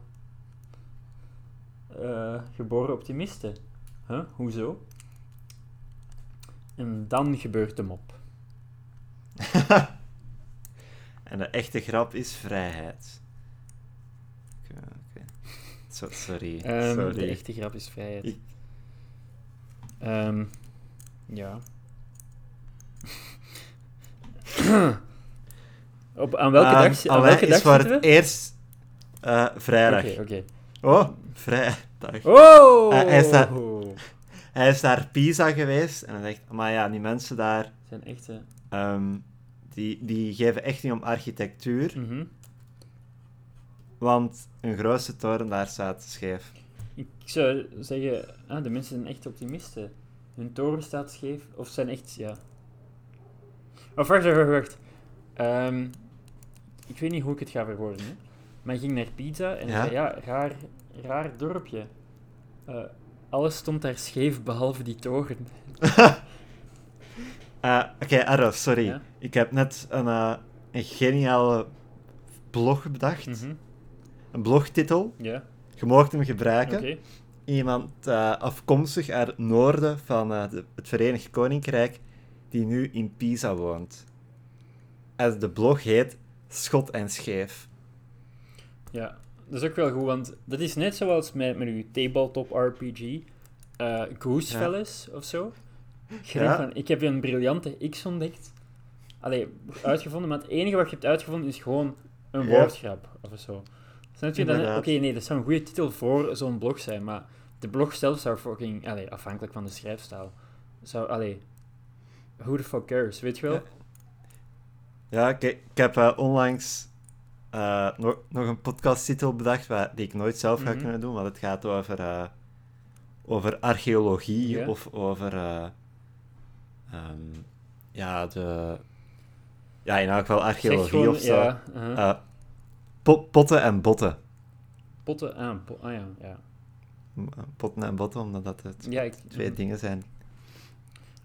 eh, geboren optimisten. Huh? Hoezo? En dan gebeurt de mop. [laughs] En de echte grap is vrijheid. Sorry. Ehm, sorry. de echte grap is vrijheid. Ik- Ehm, ja. [coughs] Op, aan welke Ehm, dag, aan welke dag is voor het eerst eh, vrijdag. Oké, oké. Oh, vrijdag. Oh! Eh, hij staat- Hij is naar Pisa geweest en hij zegt, maar ja, die mensen daar, zijn echte... ehm, die, die geven echt niet om architectuur, Mhm. want een grootste toren daar staat scheef. Ik zou zeggen, ah, de mensen zijn echt optimisten. Hun toren staat scheef, of zijn echt, ja. Of wacht, wacht, wacht. wacht. Ehm, ik weet niet hoe ik het ga verwoorden, hè. maar ik ging naar Pisa en Ja? zei, ja raar, raar dorpje. Eh, alles stond daar scheef, behalve die toren. [laughs] Eh, Oké, Arro, sorry. Ja? Ik heb net een, eh, een geniale blog bedacht. Mhm. Een blogtitel. Ja, Je mag hem gebruiken. Iemand eh, afkomstig uit het noorden van eh, de- het Verenigd Koninkrijk, die nu in Pisa woont. En de blog heet Schot en Scheef. Ja, dat is ook wel goed, want dat is net zoals met, met uw tabletop RPG, eh Goosefelles of zo. Ja. denkt van, ik heb een briljante X ontdekt. Allee, uitgevonden, maar het enige wat je hebt uitgevonden is gewoon een woordgrap of zo. Snap je dan? Oké, nee, dat zou een goede titel voor zo'n blog zijn, maar de blog zelf zou fucking, allee, afhankelijk van de schrijfstijl, zou, allee, who the fuck cares, weet je wel? Ja. Ja, kijk, ik heb eh, onlangs eh, nog, nog een podcasttitel bedacht waar, die ik nooit zelf ga Mhm. kunnen doen, want het gaat over, eh, over archeologie of over eh, ehm, ja, de, ja, in elk geval archeologie gewoon, of zo. ja, uh-huh. Po- potten en botten. potten aan, po- ah ja, ja. Potten en botten, omdat dat het Ja, ik, twee dingen zijn.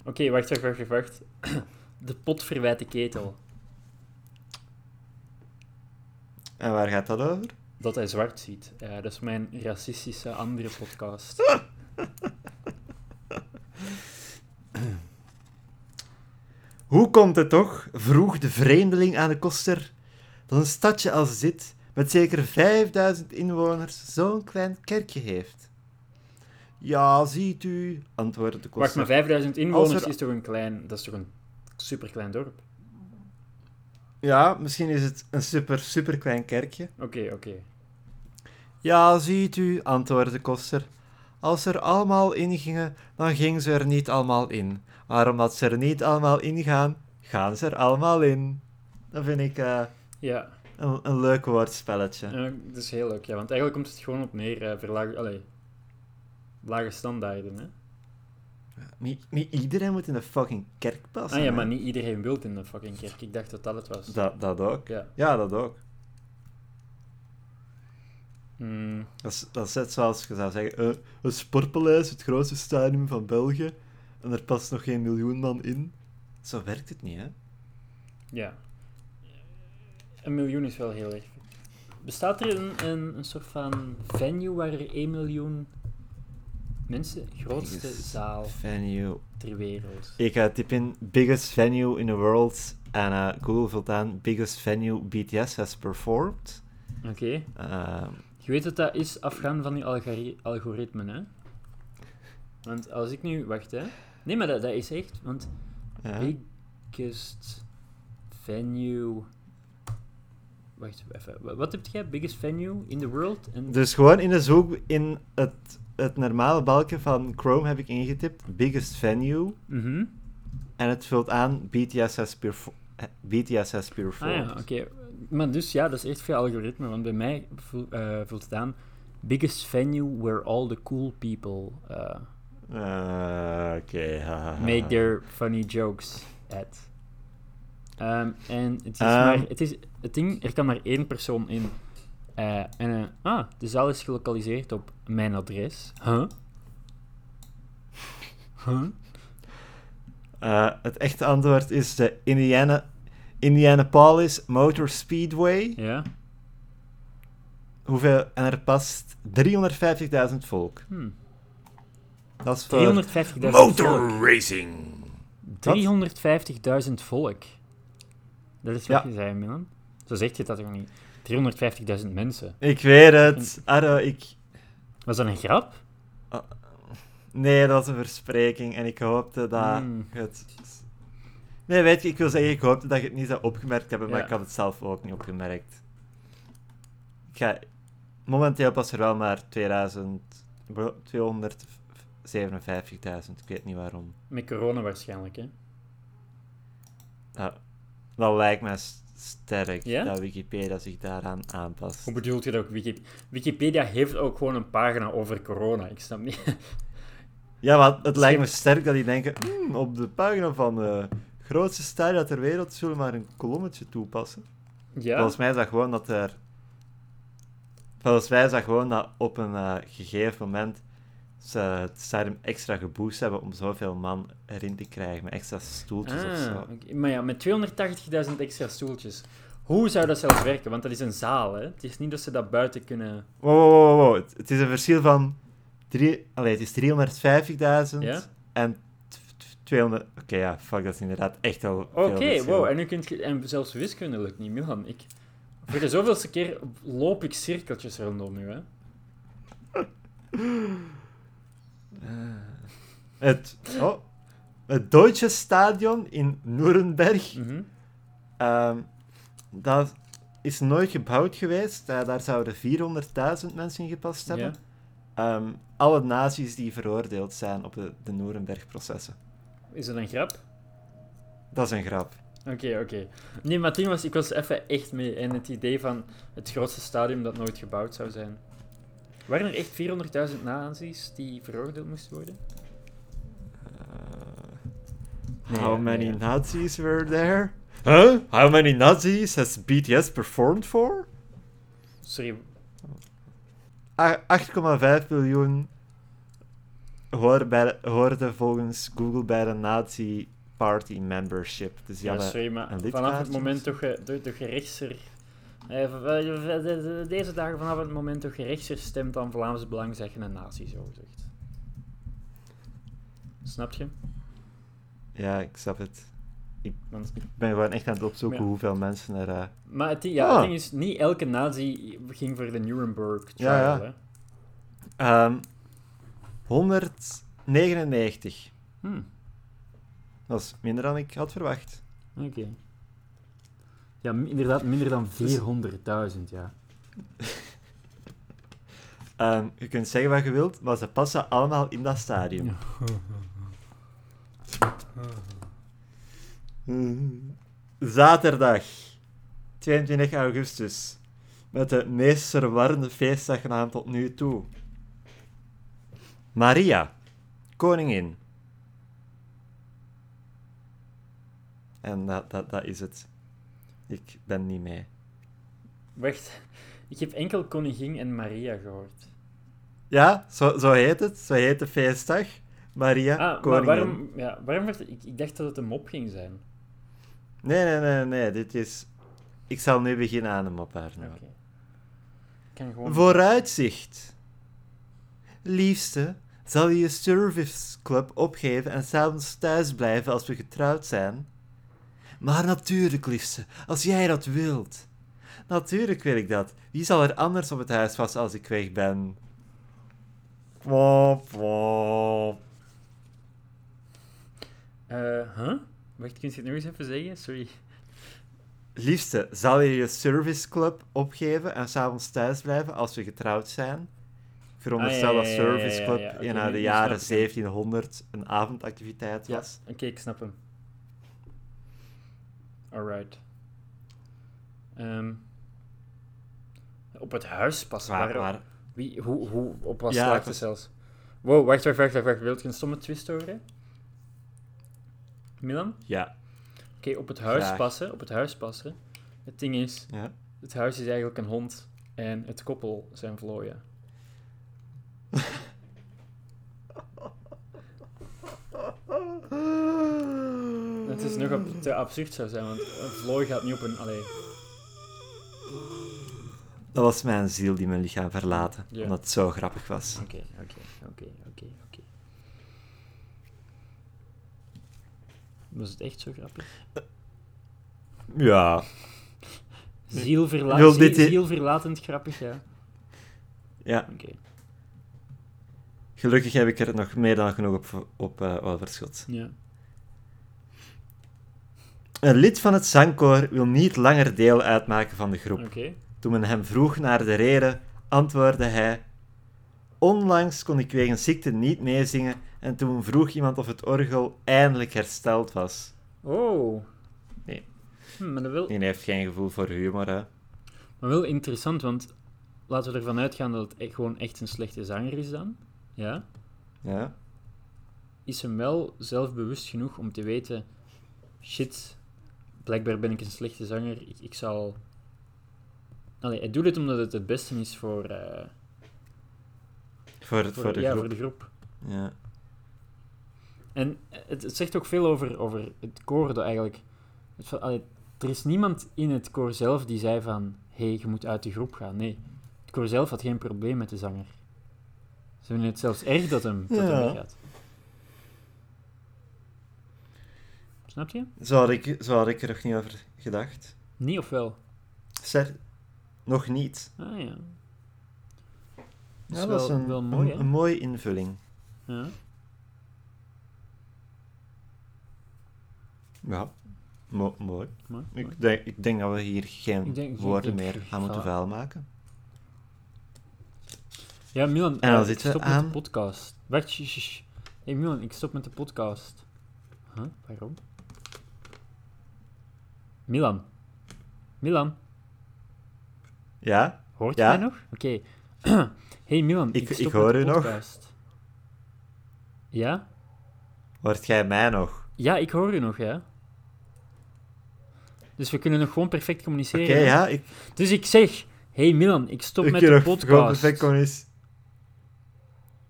Oké, wacht, wacht, wacht, wacht. [clears throat] De pot verwijt de ketel. En waar gaat dat over? Dat hij zwart ziet. Ja, dat is mijn racistische andere podcast. [laughs] Hoe komt het toch, vroeg de vreemdeling aan de koster, dat een stadje als dit, met zeker 5000 inwoners, zo'n klein kerkje heeft? Ja, ziet u, antwoordde de Wacht, koster. maar 5000 inwoners er- is toch een klein... Dat is toch een superklein dorp? Ja, misschien is het een super, super klein kerkje. Oké, oké. Ja, ziet u, antwoordde de koster. Als ze er allemaal in gingen, dan gingen ze er niet allemaal in. Maar omdat ze er niet allemaal in gaan, gaan ze er allemaal in. Dat vind ik eh, Ja, een, een leuk woordspelletje. eh, dat is heel leuk. Ja, want eigenlijk komt het gewoon op neer eh verlaag... Allee, lage standaarden, hè? Niet, niet iedereen moet in de fucking kerk passen. Ah ja, hè. maar niet iedereen wil in de fucking kerk. Ik dacht dat dat het was. Dat, dat ook. Ja. Ja, dat ook. Hmm, Dat is, dat is net zoals je zou zeggen, eh, het Sportpaleis, het grootste stadion van België, en er past nog geen miljoen man in. Zo werkt het niet, hè? ja. Een miljoen is wel heel erg. Bestaat er een, een, een soort van venue waar er 1 miljoen mensen... Grootste Biggest zaal Venue. ter wereld. Ik uh, typ in biggest venue in the world en eh, Google vult aan biggest venue BTS has performed. Oké. Ehm, Je weet dat dat is afgaan van die algori- algoritmen, hè? Want als ik nu... Wacht, hè. Nee, maar dat, dat is echt... Want ja. biggest venue... Wacht even. wa- Wat heb jij? Biggest venue in the world? Dus gewoon in de zoek in het, het normale balkje van Chrome heb ik ingetipt biggest venue Mhm. en het vult aan BTS has, perfo- eh, BTS has Ah ja, oké. Maar dus ja, dat is echt veel algoritme. Want bij mij vul- eh, vult het aan... Biggest venue where all the cool people uh, Eh, make their funny jokes at. Ehm, en het is Ehm. maar, het is, het ding, er kan maar één persoon in. Eh, en, eh, ah, de zaal is gelokaliseerd op mijn adres. Huh? Huh? Eh, het echte antwoord is de Indiana, Indianapolis Motor Speedway. Ja. Hoeveel? En er past 350.000 volk. Hm. Dat is voor 350.000 motor volk. racing. 350.000 volk. Dat is wat Ja. je zei, Milan. Zo zeg je dat toch niet? 350.000 mensen. Ik weet het. Arro, ik... Was dat een grap? Nee, dat was een verspreking en ik hoopte dat Hmm. het... Nee, weet je, ik wil zeggen, ik hoopte dat je het niet zou opgemerkt hebben, maar ik had het zelf ook niet opgemerkt. Ik ga... Momenteel pas er wel maar 2000... bro- 257.000, ik weet niet waarom. Met corona waarschijnlijk, hè? Ja, dat lijkt me sterk, Ja? dat Wikipedia zich daaraan aanpast. Hoe bedoelt je dat ook? Wiki- Wikipedia heeft ook gewoon een pagina over corona. Ik snap niet. [laughs] Ja, maar het lijkt me sterk dat die denken, "Hmm, op de pagina van de grootste stad ter wereld zullen we maar een kolommetje toepassen. Ja? Volgens mij is dat gewoon dat er... Volgens mij is dat gewoon dat op een eh, gegeven moment ze het stadium extra geboost hebben om zoveel man erin te krijgen, met extra stoeltjes of Ah, zo. Maar ja, met 280.000 extra stoeltjes. Hoe zou dat zelfs werken? Want dat is een zaal, hè? Het is niet dat ze dat buiten kunnen... Wow, wow, wow, wow. Het, is een verschil van... Drie, allee, het is 350.000 Ja? en t- t- 200... Oké, ja, fuck, dat is inderdaad echt veel Oké, wow. En, nu kunt je, en zelfs wiskunde lukt niet, Milan. Ik, voor de zoveelste keer loop ik cirkeltjes rondom nu, hè? [laughs] Het, oh, het Deutsche Stadion in Nuremberg, Mhm. ehm, dat is nooit gebouwd geweest. Eh, daar zouden 400.000 mensen in gepast hebben. Ehm, alle nazi's die veroordeeld zijn op de, de Nuremberg-processen. Is dat een grap? Dat is een grap. Oké, oké. Nee, maar was, ik was even echt mee in het idee van het grootste stadium dat nooit gebouwd zou zijn. Waren er echt 400.000 nazi's die veroordeeld moesten worden? Nee, How many nee, ja. Nazis were there? Huh? How many Nazis has BTS performed for? Sorry, A- 8,5 miljoen hoorden, bij de- hoorden volgens Google bij de Nazi Party membership. Dus ja, sorry, maar vanaf het moment toch je, rechtser... eh, Deze dagen vanaf het moment toch je stemt aan Vlaams Belang, zeg je een nazi, zo gezegd. Snap je? Ja, ik snap het. Ik ben gewoon echt aan het opzoeken Ja. hoeveel mensen er... eh, maar het, ding- ja, Ah. het ding is, niet elke nazi ging voor de Nuremberg trial, Ja, ja. ehm, 199. Hm, Dat is minder dan ik had verwacht. oké. Ja, inderdaad, minder dan 400.000, ja. [laughs] Ehm, je kunt zeggen wat je wilt, maar ze passen allemaal in dat stadium. Ja. [laughs] Zaterdag, 22 augustus. Met de meest verwarrende feestdagnaam tot nu toe. Maria, koningin. En dat, dat, dat is het. Ik ben niet mee. Wacht, ik heb enkel Koningin en Maria gehoord. Ja, zo, zo heet het. Zo heet de feestdag. Maria, Ah, maar koningin. waarom, ja, waarom werd het, ik, ik dacht dat het een mop ging zijn. Nee, nee, nee, nee. Dit is... Ik zal nu beginnen aan hem op haar. Oké. Ik kan gewoon... Vooruitzicht. Liefste, zal je je serviceclub opgeven en s'avonds thuis blijven als we getrouwd zijn? Maar natuurlijk, liefste, als jij dat wilt. Natuurlijk wil ik dat. Wie zal er anders op het huis passen als ik weg ben? Wop, wop. Eh, huh? Wacht, kun je het nog eens even zeggen? Sorry. Liefste, zal je je serviceclub opgeven en s'avonds thuis blijven als we getrouwd zijn? Ik veronderstel Ah, ja, dat ja, ja, ja, ja, serviceclub ja. In de jaren snap ik hem. 1700 een avondactiviteit Ja, was. oké, ik snap hem. Alright. Ehm, op het huis passen. Waar, Waar, Wie, hoe, hoe, op wat Ja, zelfs? Wow, wacht, wacht, wacht, wacht, wacht. Wilt je een stomme twist horen? Milan? ja, Oké, op het huis Graag. passen, op het huis passen. Het ding is, ja. het huis is eigenlijk een hond. en het koppel zijn vlooien. [laughs] Het is nog ab- te absurd zou zijn, want een vlooi gaat niet op een... Allee, Dat was mijn ziel die mijn lichaam verlaten, Ja. omdat het zo grappig was. oké, oké, oké, oké, oké. Was het echt zo grappig? Ja, Zielverla Wil zie- dit i- zielverlatend grappig, ja. ja. Oké, Gelukkig heb ik er nog meer dan genoeg op, op eh, overschot. ja. Een lid van het zangkoor wil niet langer deel uitmaken van de groep. Toen men hem vroeg naar de reden, antwoordde hij: Onlangs kon ik wegens ziekte niet meezingen en toen vroeg iemand of het orgel eindelijk hersteld was. Oh. Nee. Hm, maar dat wil, Die heeft geen gevoel voor humor, hè? maar wel interessant, want laten we ervan uitgaan dat het echt gewoon echt een slechte zanger is dan. Ja. Ja. Is hem wel zelfbewust genoeg om te weten: shit, blijkbaar ben ik een slechte zanger. Ik, ik zal. Allee, hij doet het omdat het het beste is voor, eh, Voor, het, voor, voor de ja, groep. voor de groep. Ja. En het, het zegt ook veel over, over het koor, dat eigenlijk... Het, allee, er is niemand in het koor zelf die zei van... Hé, hey, je moet uit de groep gaan. Nee, het koor zelf had geen probleem met de zanger. Ze vinden het zelfs erg dat hem, dat hem Ja. Snap je? Zo, had ik, zo had ik er nog niet over gedacht. Niet of wel? Ser, nog niet. Ah ja. Ja, is dat is wel- een, wel mooi, een, mooie invulling. ja. Ja, Mo- mooi. Ik denk, ik denk dat we hier geen denk- woorden meer gaan moeten voilà. vuil maken. Ja, Milan, En dan eh, ik zitten we stop met de podcast. Wacht, shh, shh, shh. hey, Milan, ik stop met de podcast. Huh? Waarom? Milan. Milan, Ja? hoort Ja? jij nog? Oké. [clears throat] hey Milan, Ik- ik, hoor met u de nog. podcast. Ja? Hoort jij mij nog? Ja, ik hoor u nog, ja. Dus we kunnen nog gewoon perfect Oké, communiceren. hè? ja. Ik, Dus ik zeg, hey Milan, ik stop ik met de nog gewoon podcast. perfect communice-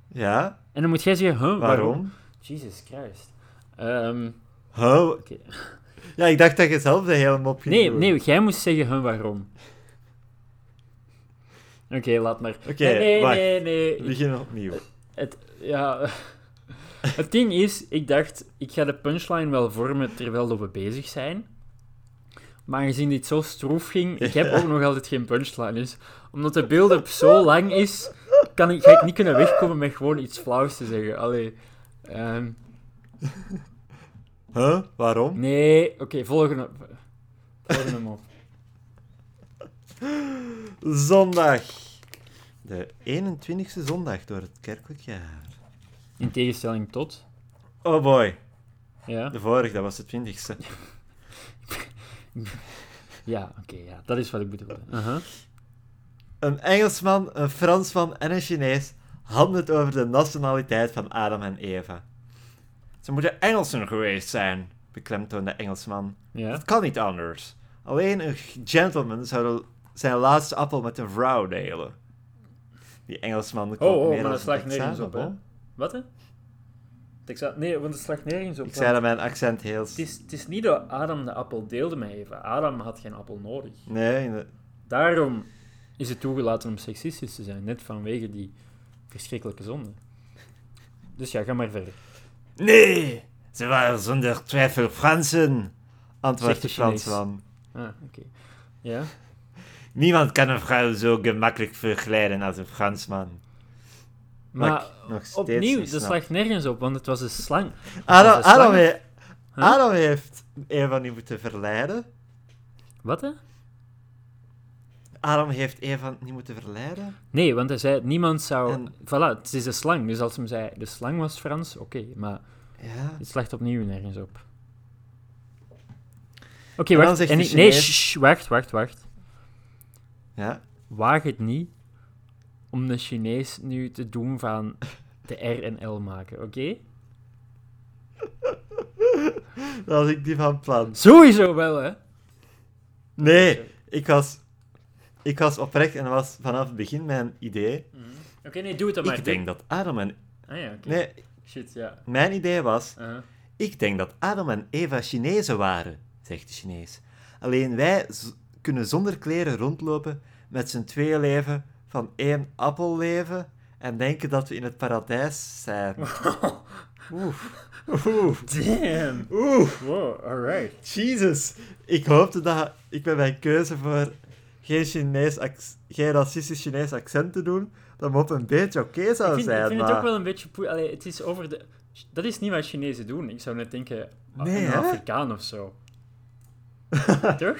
Ja? En dan moet jij zeggen, huh, waarom? Waarom? Jesus Christ. Ehm, Huh? Oké. Ja, ik dacht dat je zelf de hele mop ging Nee, doen. nee, jij moest zeggen hun waarom. Oké, laat maar. Oké, nee, nee, nee, nee. We beginnen opnieuw. het, ja. [laughs] het ding is, ik dacht, ik ga de punchline wel vormen terwijl we bezig zijn. Maar aangezien dit zo stroef ging, ik heb ook nog altijd geen punchline. Dus omdat de beeld-up zo lang is, kan ik, ga ik niet kunnen wegkomen met gewoon iets flauws te zeggen. Allee. ehm, Huh? Waarom? nee, oké, volgende. Volgende mop. Zondag. De 21ste zondag door het kerkelijk jaar. In tegenstelling tot. Oh boy. Ja. De vorige, dat was de 20ste. [laughs] Ja, oké, ja, dat is wat ik bedoelde. Uh-huh. Een Engelsman, een Fransman en een Chinees hadden het over de nationaliteit van Adam en Eva. Ze moeten Engelsen geweest zijn, beklemtoonde de Engelsman. Ja. Het kan niet anders. Alleen een gentleman zou zijn laatste appel met een vrouw delen. Die Engelsman kon Oh, oh, meer maar dat slaat nergens op, hè? Wat, hè? Texa nee, want het slaat nergens op. Ik zei dat mijn accent heel... het, is, het is niet dat Adam de appel deelde met Eva. Adam had geen appel nodig. Nee, de- Daarom is het toegelaten om seksistisch te zijn. Net vanwege die verschrikkelijke zonde. Dus ja, ga maar verder. Nee, ze waren zonder twijfel Fransen, antwoordt de. Fransman. Ah, oké. Ja? Niemand kan een vrouw zo gemakkelijk verglijden als een Fransman. Maar nog opnieuw, dat snap. slaat nergens op, want het was een slang. Adam, Dat is Adam, slang. he- Huh? Adam heeft Eva niet moeten verleiden. Wat, hè? Adam heeft Eva niet moeten verleiden. Nee, want hij zei, niemand zou... En- Voilà, het is een slang. Dus als hem zei, de slang was Frans, oké. maar Ja. het slacht opnieuw nergens op. Oké, wacht. En ik- nee, shh, wacht, wacht, wacht. ja. Waag het niet om de Chinees nu te doen van [laughs] de R en L maken, oké? [laughs] Dat was ik die van plan. Sowieso wel, hè? Nee, ik was... ik was oprecht en dat was vanaf het begin mijn idee. Mhm. Oké, nee, doe het dan maar. Ik denk dat Adam en... Ah ja, oké. Nee, Shit, ja. mijn idee was... Uh-huh. Ik denk dat Adam en Eva Chinezen waren, zegt de Chinees. Alleen wij kunnen zonder kleren rondlopen, met z'n tweeën leven, van één appel leven en denken dat we in het paradijs zijn. [laughs] Oeh. Oeh. Damn. Oeh. Wow, alright. Jesus. Ik hoopte dat ik met mijn keuze voor geen, Chinees geen racistisch Chinees accent te doen, dat op een beetje oké zou Ik vind, zijn. ik vind maar... het ook wel een beetje... poe- Allee, het is over de... Dat is niet wat Chinezen doen. Ik zou net denken, Nee, een? Afrikaan of zo. [laughs] Toch?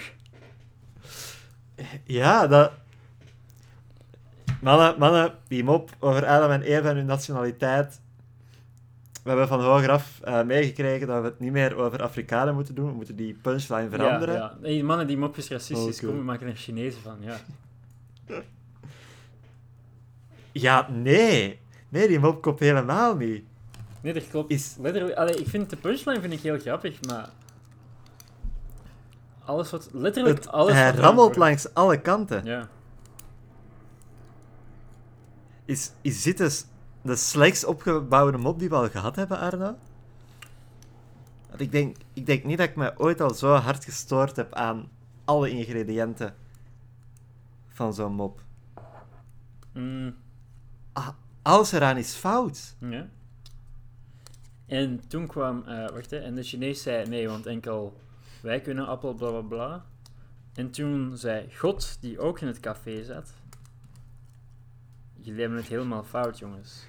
Ja, dat... Mannen, mannen, die mop over Adam en Eva en hun nationaliteit. We hebben van hogeraf eh meegekregen dat we het niet meer over Afrikanen moeten doen. We moeten die punchline veranderen. Ja, ja. Hey, mannen, die mop is racistisch. Oh, cool. Kom, we maken er Chinezen van, ja. Ja, nee. Nee, die mop klopt helemaal niet. Nee, dat klopt. Is- Letterlijk, allee, ik vind de punchline vind ik heel grappig, maar... Alles wat... Letterlijk Het, alles hij rammelt langs alle kanten. Ja. Is, is dit dus de slechts opgebouwde mop die we al gehad hebben, Arno? Want ik denk, ik denk niet dat ik me ooit al zo hard gestoord heb aan alle ingrediënten van zo'n mop. Mm, Ah, alles eraan is fout. ja. En toen kwam... eh, wacht, hè. En de Chinees zei nee, want enkel wij kunnen appel, bla bla bla. En toen zei God, die ook in het café zat... Jullie hebben het helemaal fout, jongens.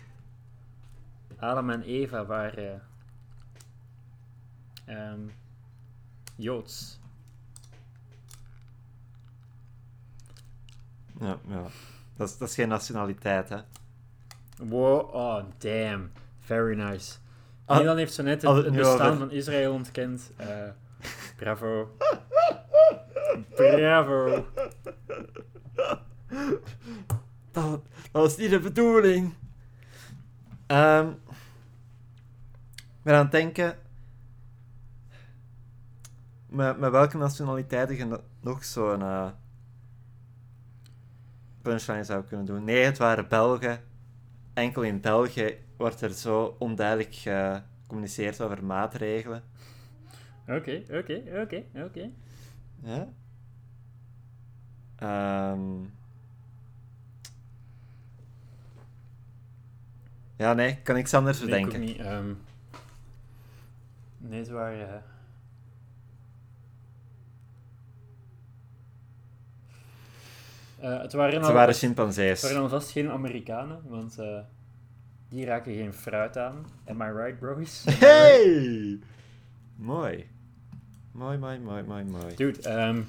Adam en Eva waren... ehm, Joods. Ja, ja. Dat, is, dat is geen nationaliteit, hè. Wow, oh damn. Very nice. Ah, Nederland heeft zo net het, het het bestaan over- van Israël ontkend. Eh, bravo. [laughs] Bravo. Dat, dat was niet de bedoeling. Ik ben aan het denken... Met, met welke nationaliteiten je no- nog zo'n eh, punchline zou kunnen doen? Nee, het waren Belgen. Enkel in België wordt er zo onduidelijk gecommuniceerd over maatregelen. Oké, oké, oké, oké. Ja? Ehm. Ja, nee, kan niks anders Nee, ik ook bedenken. Niet. nee, het waren... eh, eh, het waren, al, waren het chimpansees. waren alvast geen Amerikanen, want eh, die raken geen fruit aan. Am I right, bros? [laughs] Hey! Mooi. Mooi, mooi, mooi, mooi, mooi. Dude, ehm,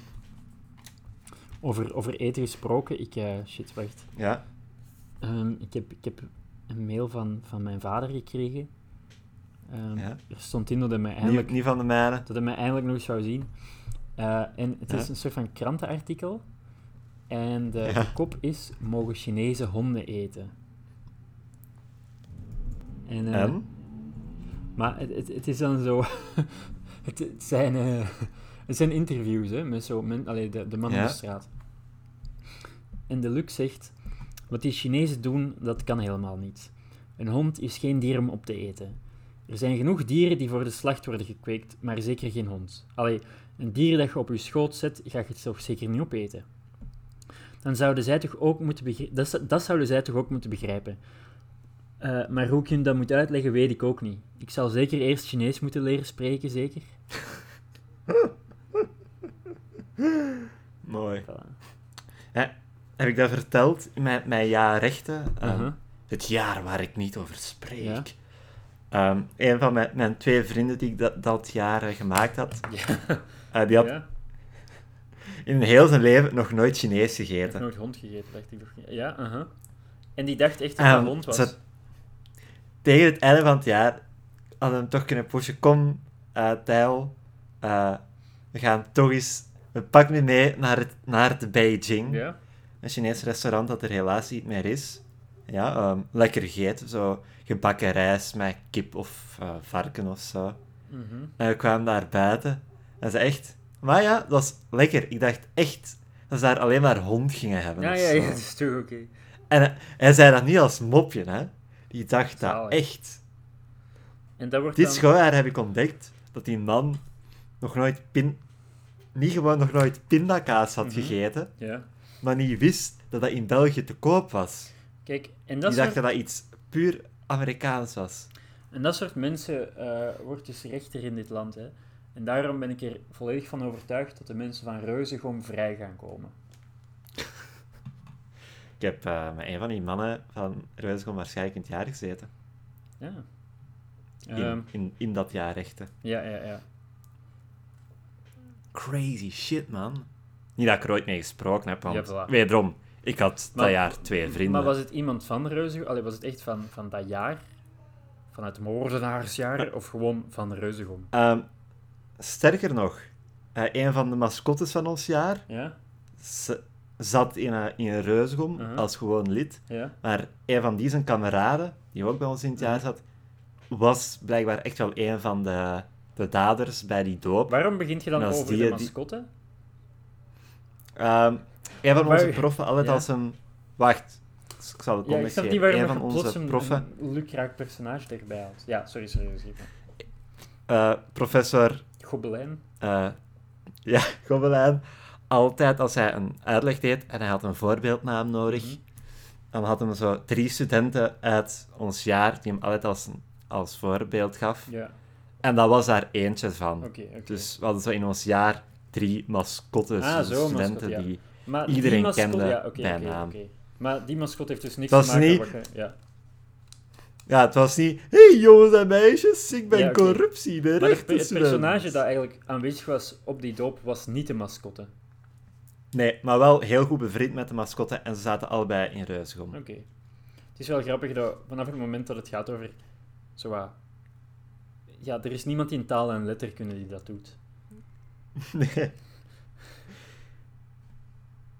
over, over eten gesproken, ik... shit, wacht. Ja? Ehm, ik, heb, ik heb een mail van, van mijn vader gekregen. Ehm, Ja. Er stond in dat hij mij eindelijk, niet van de mijne. dat hij mij eindelijk nog zou zien. Eh, en het is een soort van krantenartikel. En de, Ja. de kop is: Mogen Chinezen honden eten? En, eh, En? Maar het, het, het is dan zo. [laughs] het, het, zijn, eh, [laughs] het zijn interviews hè, met zo, men, allee, de, de man op de straat. En de Luc zegt: Wat die Chinezen doen, dat kan helemaal niet. Een hond is geen dier om op te eten. Er zijn genoeg dieren die voor de slacht worden gekweekt, maar zeker geen hond. Allee, een dier dat je op je schoot zet, ga je het toch zeker niet opeten. Dan zouden zij toch ook moeten begrijpen. Dat, dat zouden zij toch ook moeten begrijpen. Eh, maar hoe ik hun dat moet uitleggen, weet ik ook niet. Ik zal zeker eerst Chinees moeten leren spreken, zeker. [laughs] Mooi. Voilà. Heb ik dat verteld mijn, mijn jaarrechten? Uh-huh. Het jaar waar ik niet over spreek. Ja. Ehm, een van mijn, mijn twee vrienden die ik dat, dat jaar eh, gemaakt had, Ja. eh, die had ja. in heel zijn leven nog nooit Chinees gegeten. nooit hond gegeten, dacht ik. Ja, uh En die dacht echt dat het Ehm, een hond was. ze- tegen het einde van het jaar hadden we hem toch kunnen pushen. Kom, eh Tijl, we gaan toch eens... We pakken me mee naar, het, naar de Beijing. Ja. Een Chinees restaurant dat er helaas niet meer is. Ja, ehm, lekker gegeten. Zo gebakken rijst met kip of eh, varken of zo. Mhm. En we kwamen daar buiten. En ze echt... Maar ja, dat was lekker. Ik dacht echt dat ze daar alleen maar hond gingen hebben. Ja, ja, ja, dat is toch oké. En hij, hij zei dat niet als mopje, hè. Die dacht dat echt. En dat wordt Dit dan... schooljaar heb ik ontdekt dat die man nog nooit pin... Niet gewoon nog nooit pindakaas had Mhm. gegeten, Ja. maar niet wist dat dat in België te koop was. Kijk, en dat, Die dacht soort, dat dat iets puur Amerikaans was. en dat soort mensen eh, wordt dus rechter in dit land, hè. En daarom ben ik er volledig van overtuigd dat de mensen van Reuzegom vrij gaan komen. Ik heb eh, met een van die mannen van Reuzegom waarschijnlijk in het jaar gezeten. Ja. In, Ehm, in, in dat jaar echte. ja, ja, ja. Crazy shit, man. Niet dat ik er ooit mee gesproken heb, want Ja, voilà. wederom, ik had Maar- dat jaar twee vrienden. Maar was het iemand van Reuzegom? Allee, was het echt van, van dat jaar? Vanuit moordenaarsjaar? Of gewoon van Reuzegom? Ehm, sterker nog, eh, een van de mascottes van ons jaar Ja? zat in een, in een reuzegom Mhm. als gewoon lid. Ja? Maar een van die zijn kameraden, die ook bij ons in het jaar zat, was blijkbaar echt wel een van de, de daders bij die doop. Waarom begint je dan over die- de die- mascotte? Een van onze proffen altijd ja. als een... Wacht, ik zal het Ja, ik context snap geven. niet waarom Een van onze proffen, een lucraak personage erbij haalt. Ja, sorry, sorry. sorry. eh, professor Gobelijn. eh ja, [laughs] Gobelijn, altijd als hij een uitleg deed en hij had een voorbeeldnaam nodig, Mhm. dan hadden we zo drie studenten uit ons jaar die hem altijd als, een- als voorbeeld gaf. Ja, En dat was daar eentje van. oké. Dus we hadden zo in ons jaar drie mascottes, Ah, dus zo, studenten mascotte, ja. die... Maar iedereen kende ja, bij naam. Maar die mascotte heeft dus niks te maken niet- met. Ja. Ja, het was niet... hey, jongens en meisjes, ik ben Ja, corruptie, de Maar het, het personage dat eigenlijk aanwezig was op die doop was niet de mascotte. Nee, maar wel heel goed bevriend met de mascotte en ze zaten allebei in Reuzegom. Oké. Het is wel grappig dat vanaf het moment dat het gaat over... Zo wat... Ja, er is niemand in taal en letterkunde die dat doet. [laughs] Nee.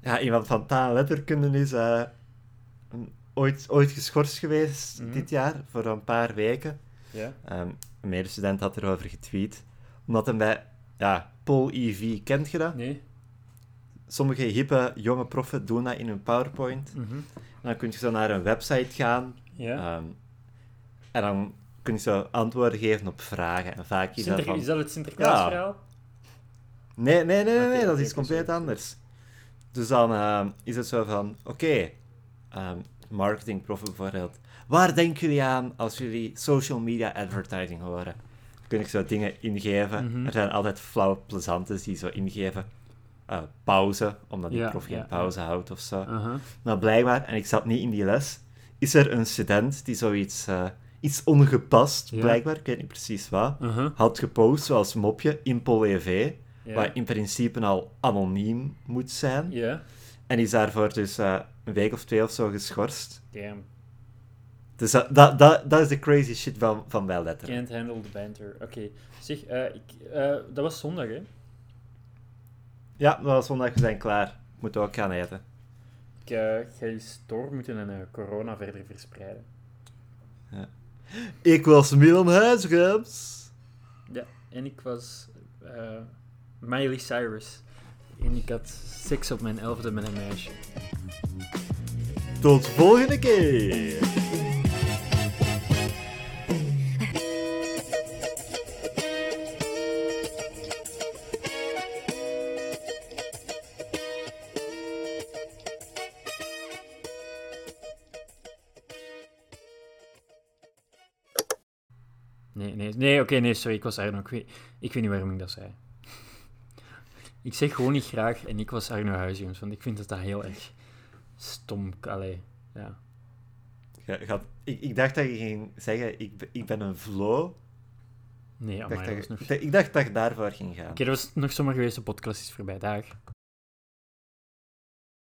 Ja, iemand van taal en letterkunde is eh, ooit, ooit geschorst geweest Mhm. dit jaar, voor een paar weken. Ja? Ehm, een medestudent had erover getweet. Omdat hem bij... Ja, Pol EV, kent je dat? Nee? Sommige hippe jonge proffen doen dat in hun PowerPoint. Mhm. Dan kun je zo naar een website gaan. Ja? ehm, en dan kun je zo antwoorden geven op vragen. En vaak is dat van... Is dat het Sinterklaasverhaal? Nee, nee, nee, nee, Oké, nee, dat is compleet anders. Dus dan ehm, is het zo van, oké, ehm, marketingproffen bijvoorbeeld. Waar denken jullie aan als jullie social media advertising horen? Kun ik zo dingen ingeven. Mhm. Er zijn altijd flauwe plezantes die zo ingeven. eh, pauze, omdat die Ja, prof geen ja, pauze houdt of zo. Aha. Maar blijkbaar, en ik zat niet in die les, is er een student die zoiets eh, iets ongepast, blijkbaar, ik weet niet precies wat, Aha. had gepost zoals mopje in Pol EV, Ja. wat in principe al anoniem moet zijn. Ja? En is daarvoor dus eh, een week of twee of zo geschorst. Damn. Dus dat, dat, dat, dat is de crazy shit van, van Bijletter. Can't handle the banter. Oké. Zeg, eh, ik, eh, dat was zondag, hè? Ja, dat was zondag, we zijn klaar. Moeten ook gaan eten. Ik ga eens door moeten en corona verder verspreiden. Ik was Milan Huisgems. Ja, en ik was Miley Cyrus. En ik had seks op mijn elfde met een meisje. Tot volgende keer. Nee, nee, nee, oké, nee, sorry, ik was Arno. Ik weet, ik weet niet waarom ik dat zei. Ik zeg gewoon niet graag en ik was Arno Huizingens, want ik vind dat dat heel erg stom. Allee, ja. Ja, gaat- ik, ik dacht dat je ging zeggen, ik, ben- ik ben een flow. Nee, Ik was je, nog... ik dacht- ik dat je daarvoor ging gaan. Oké, dat was nog zomaar geweest, de podcast is voorbij. Dag.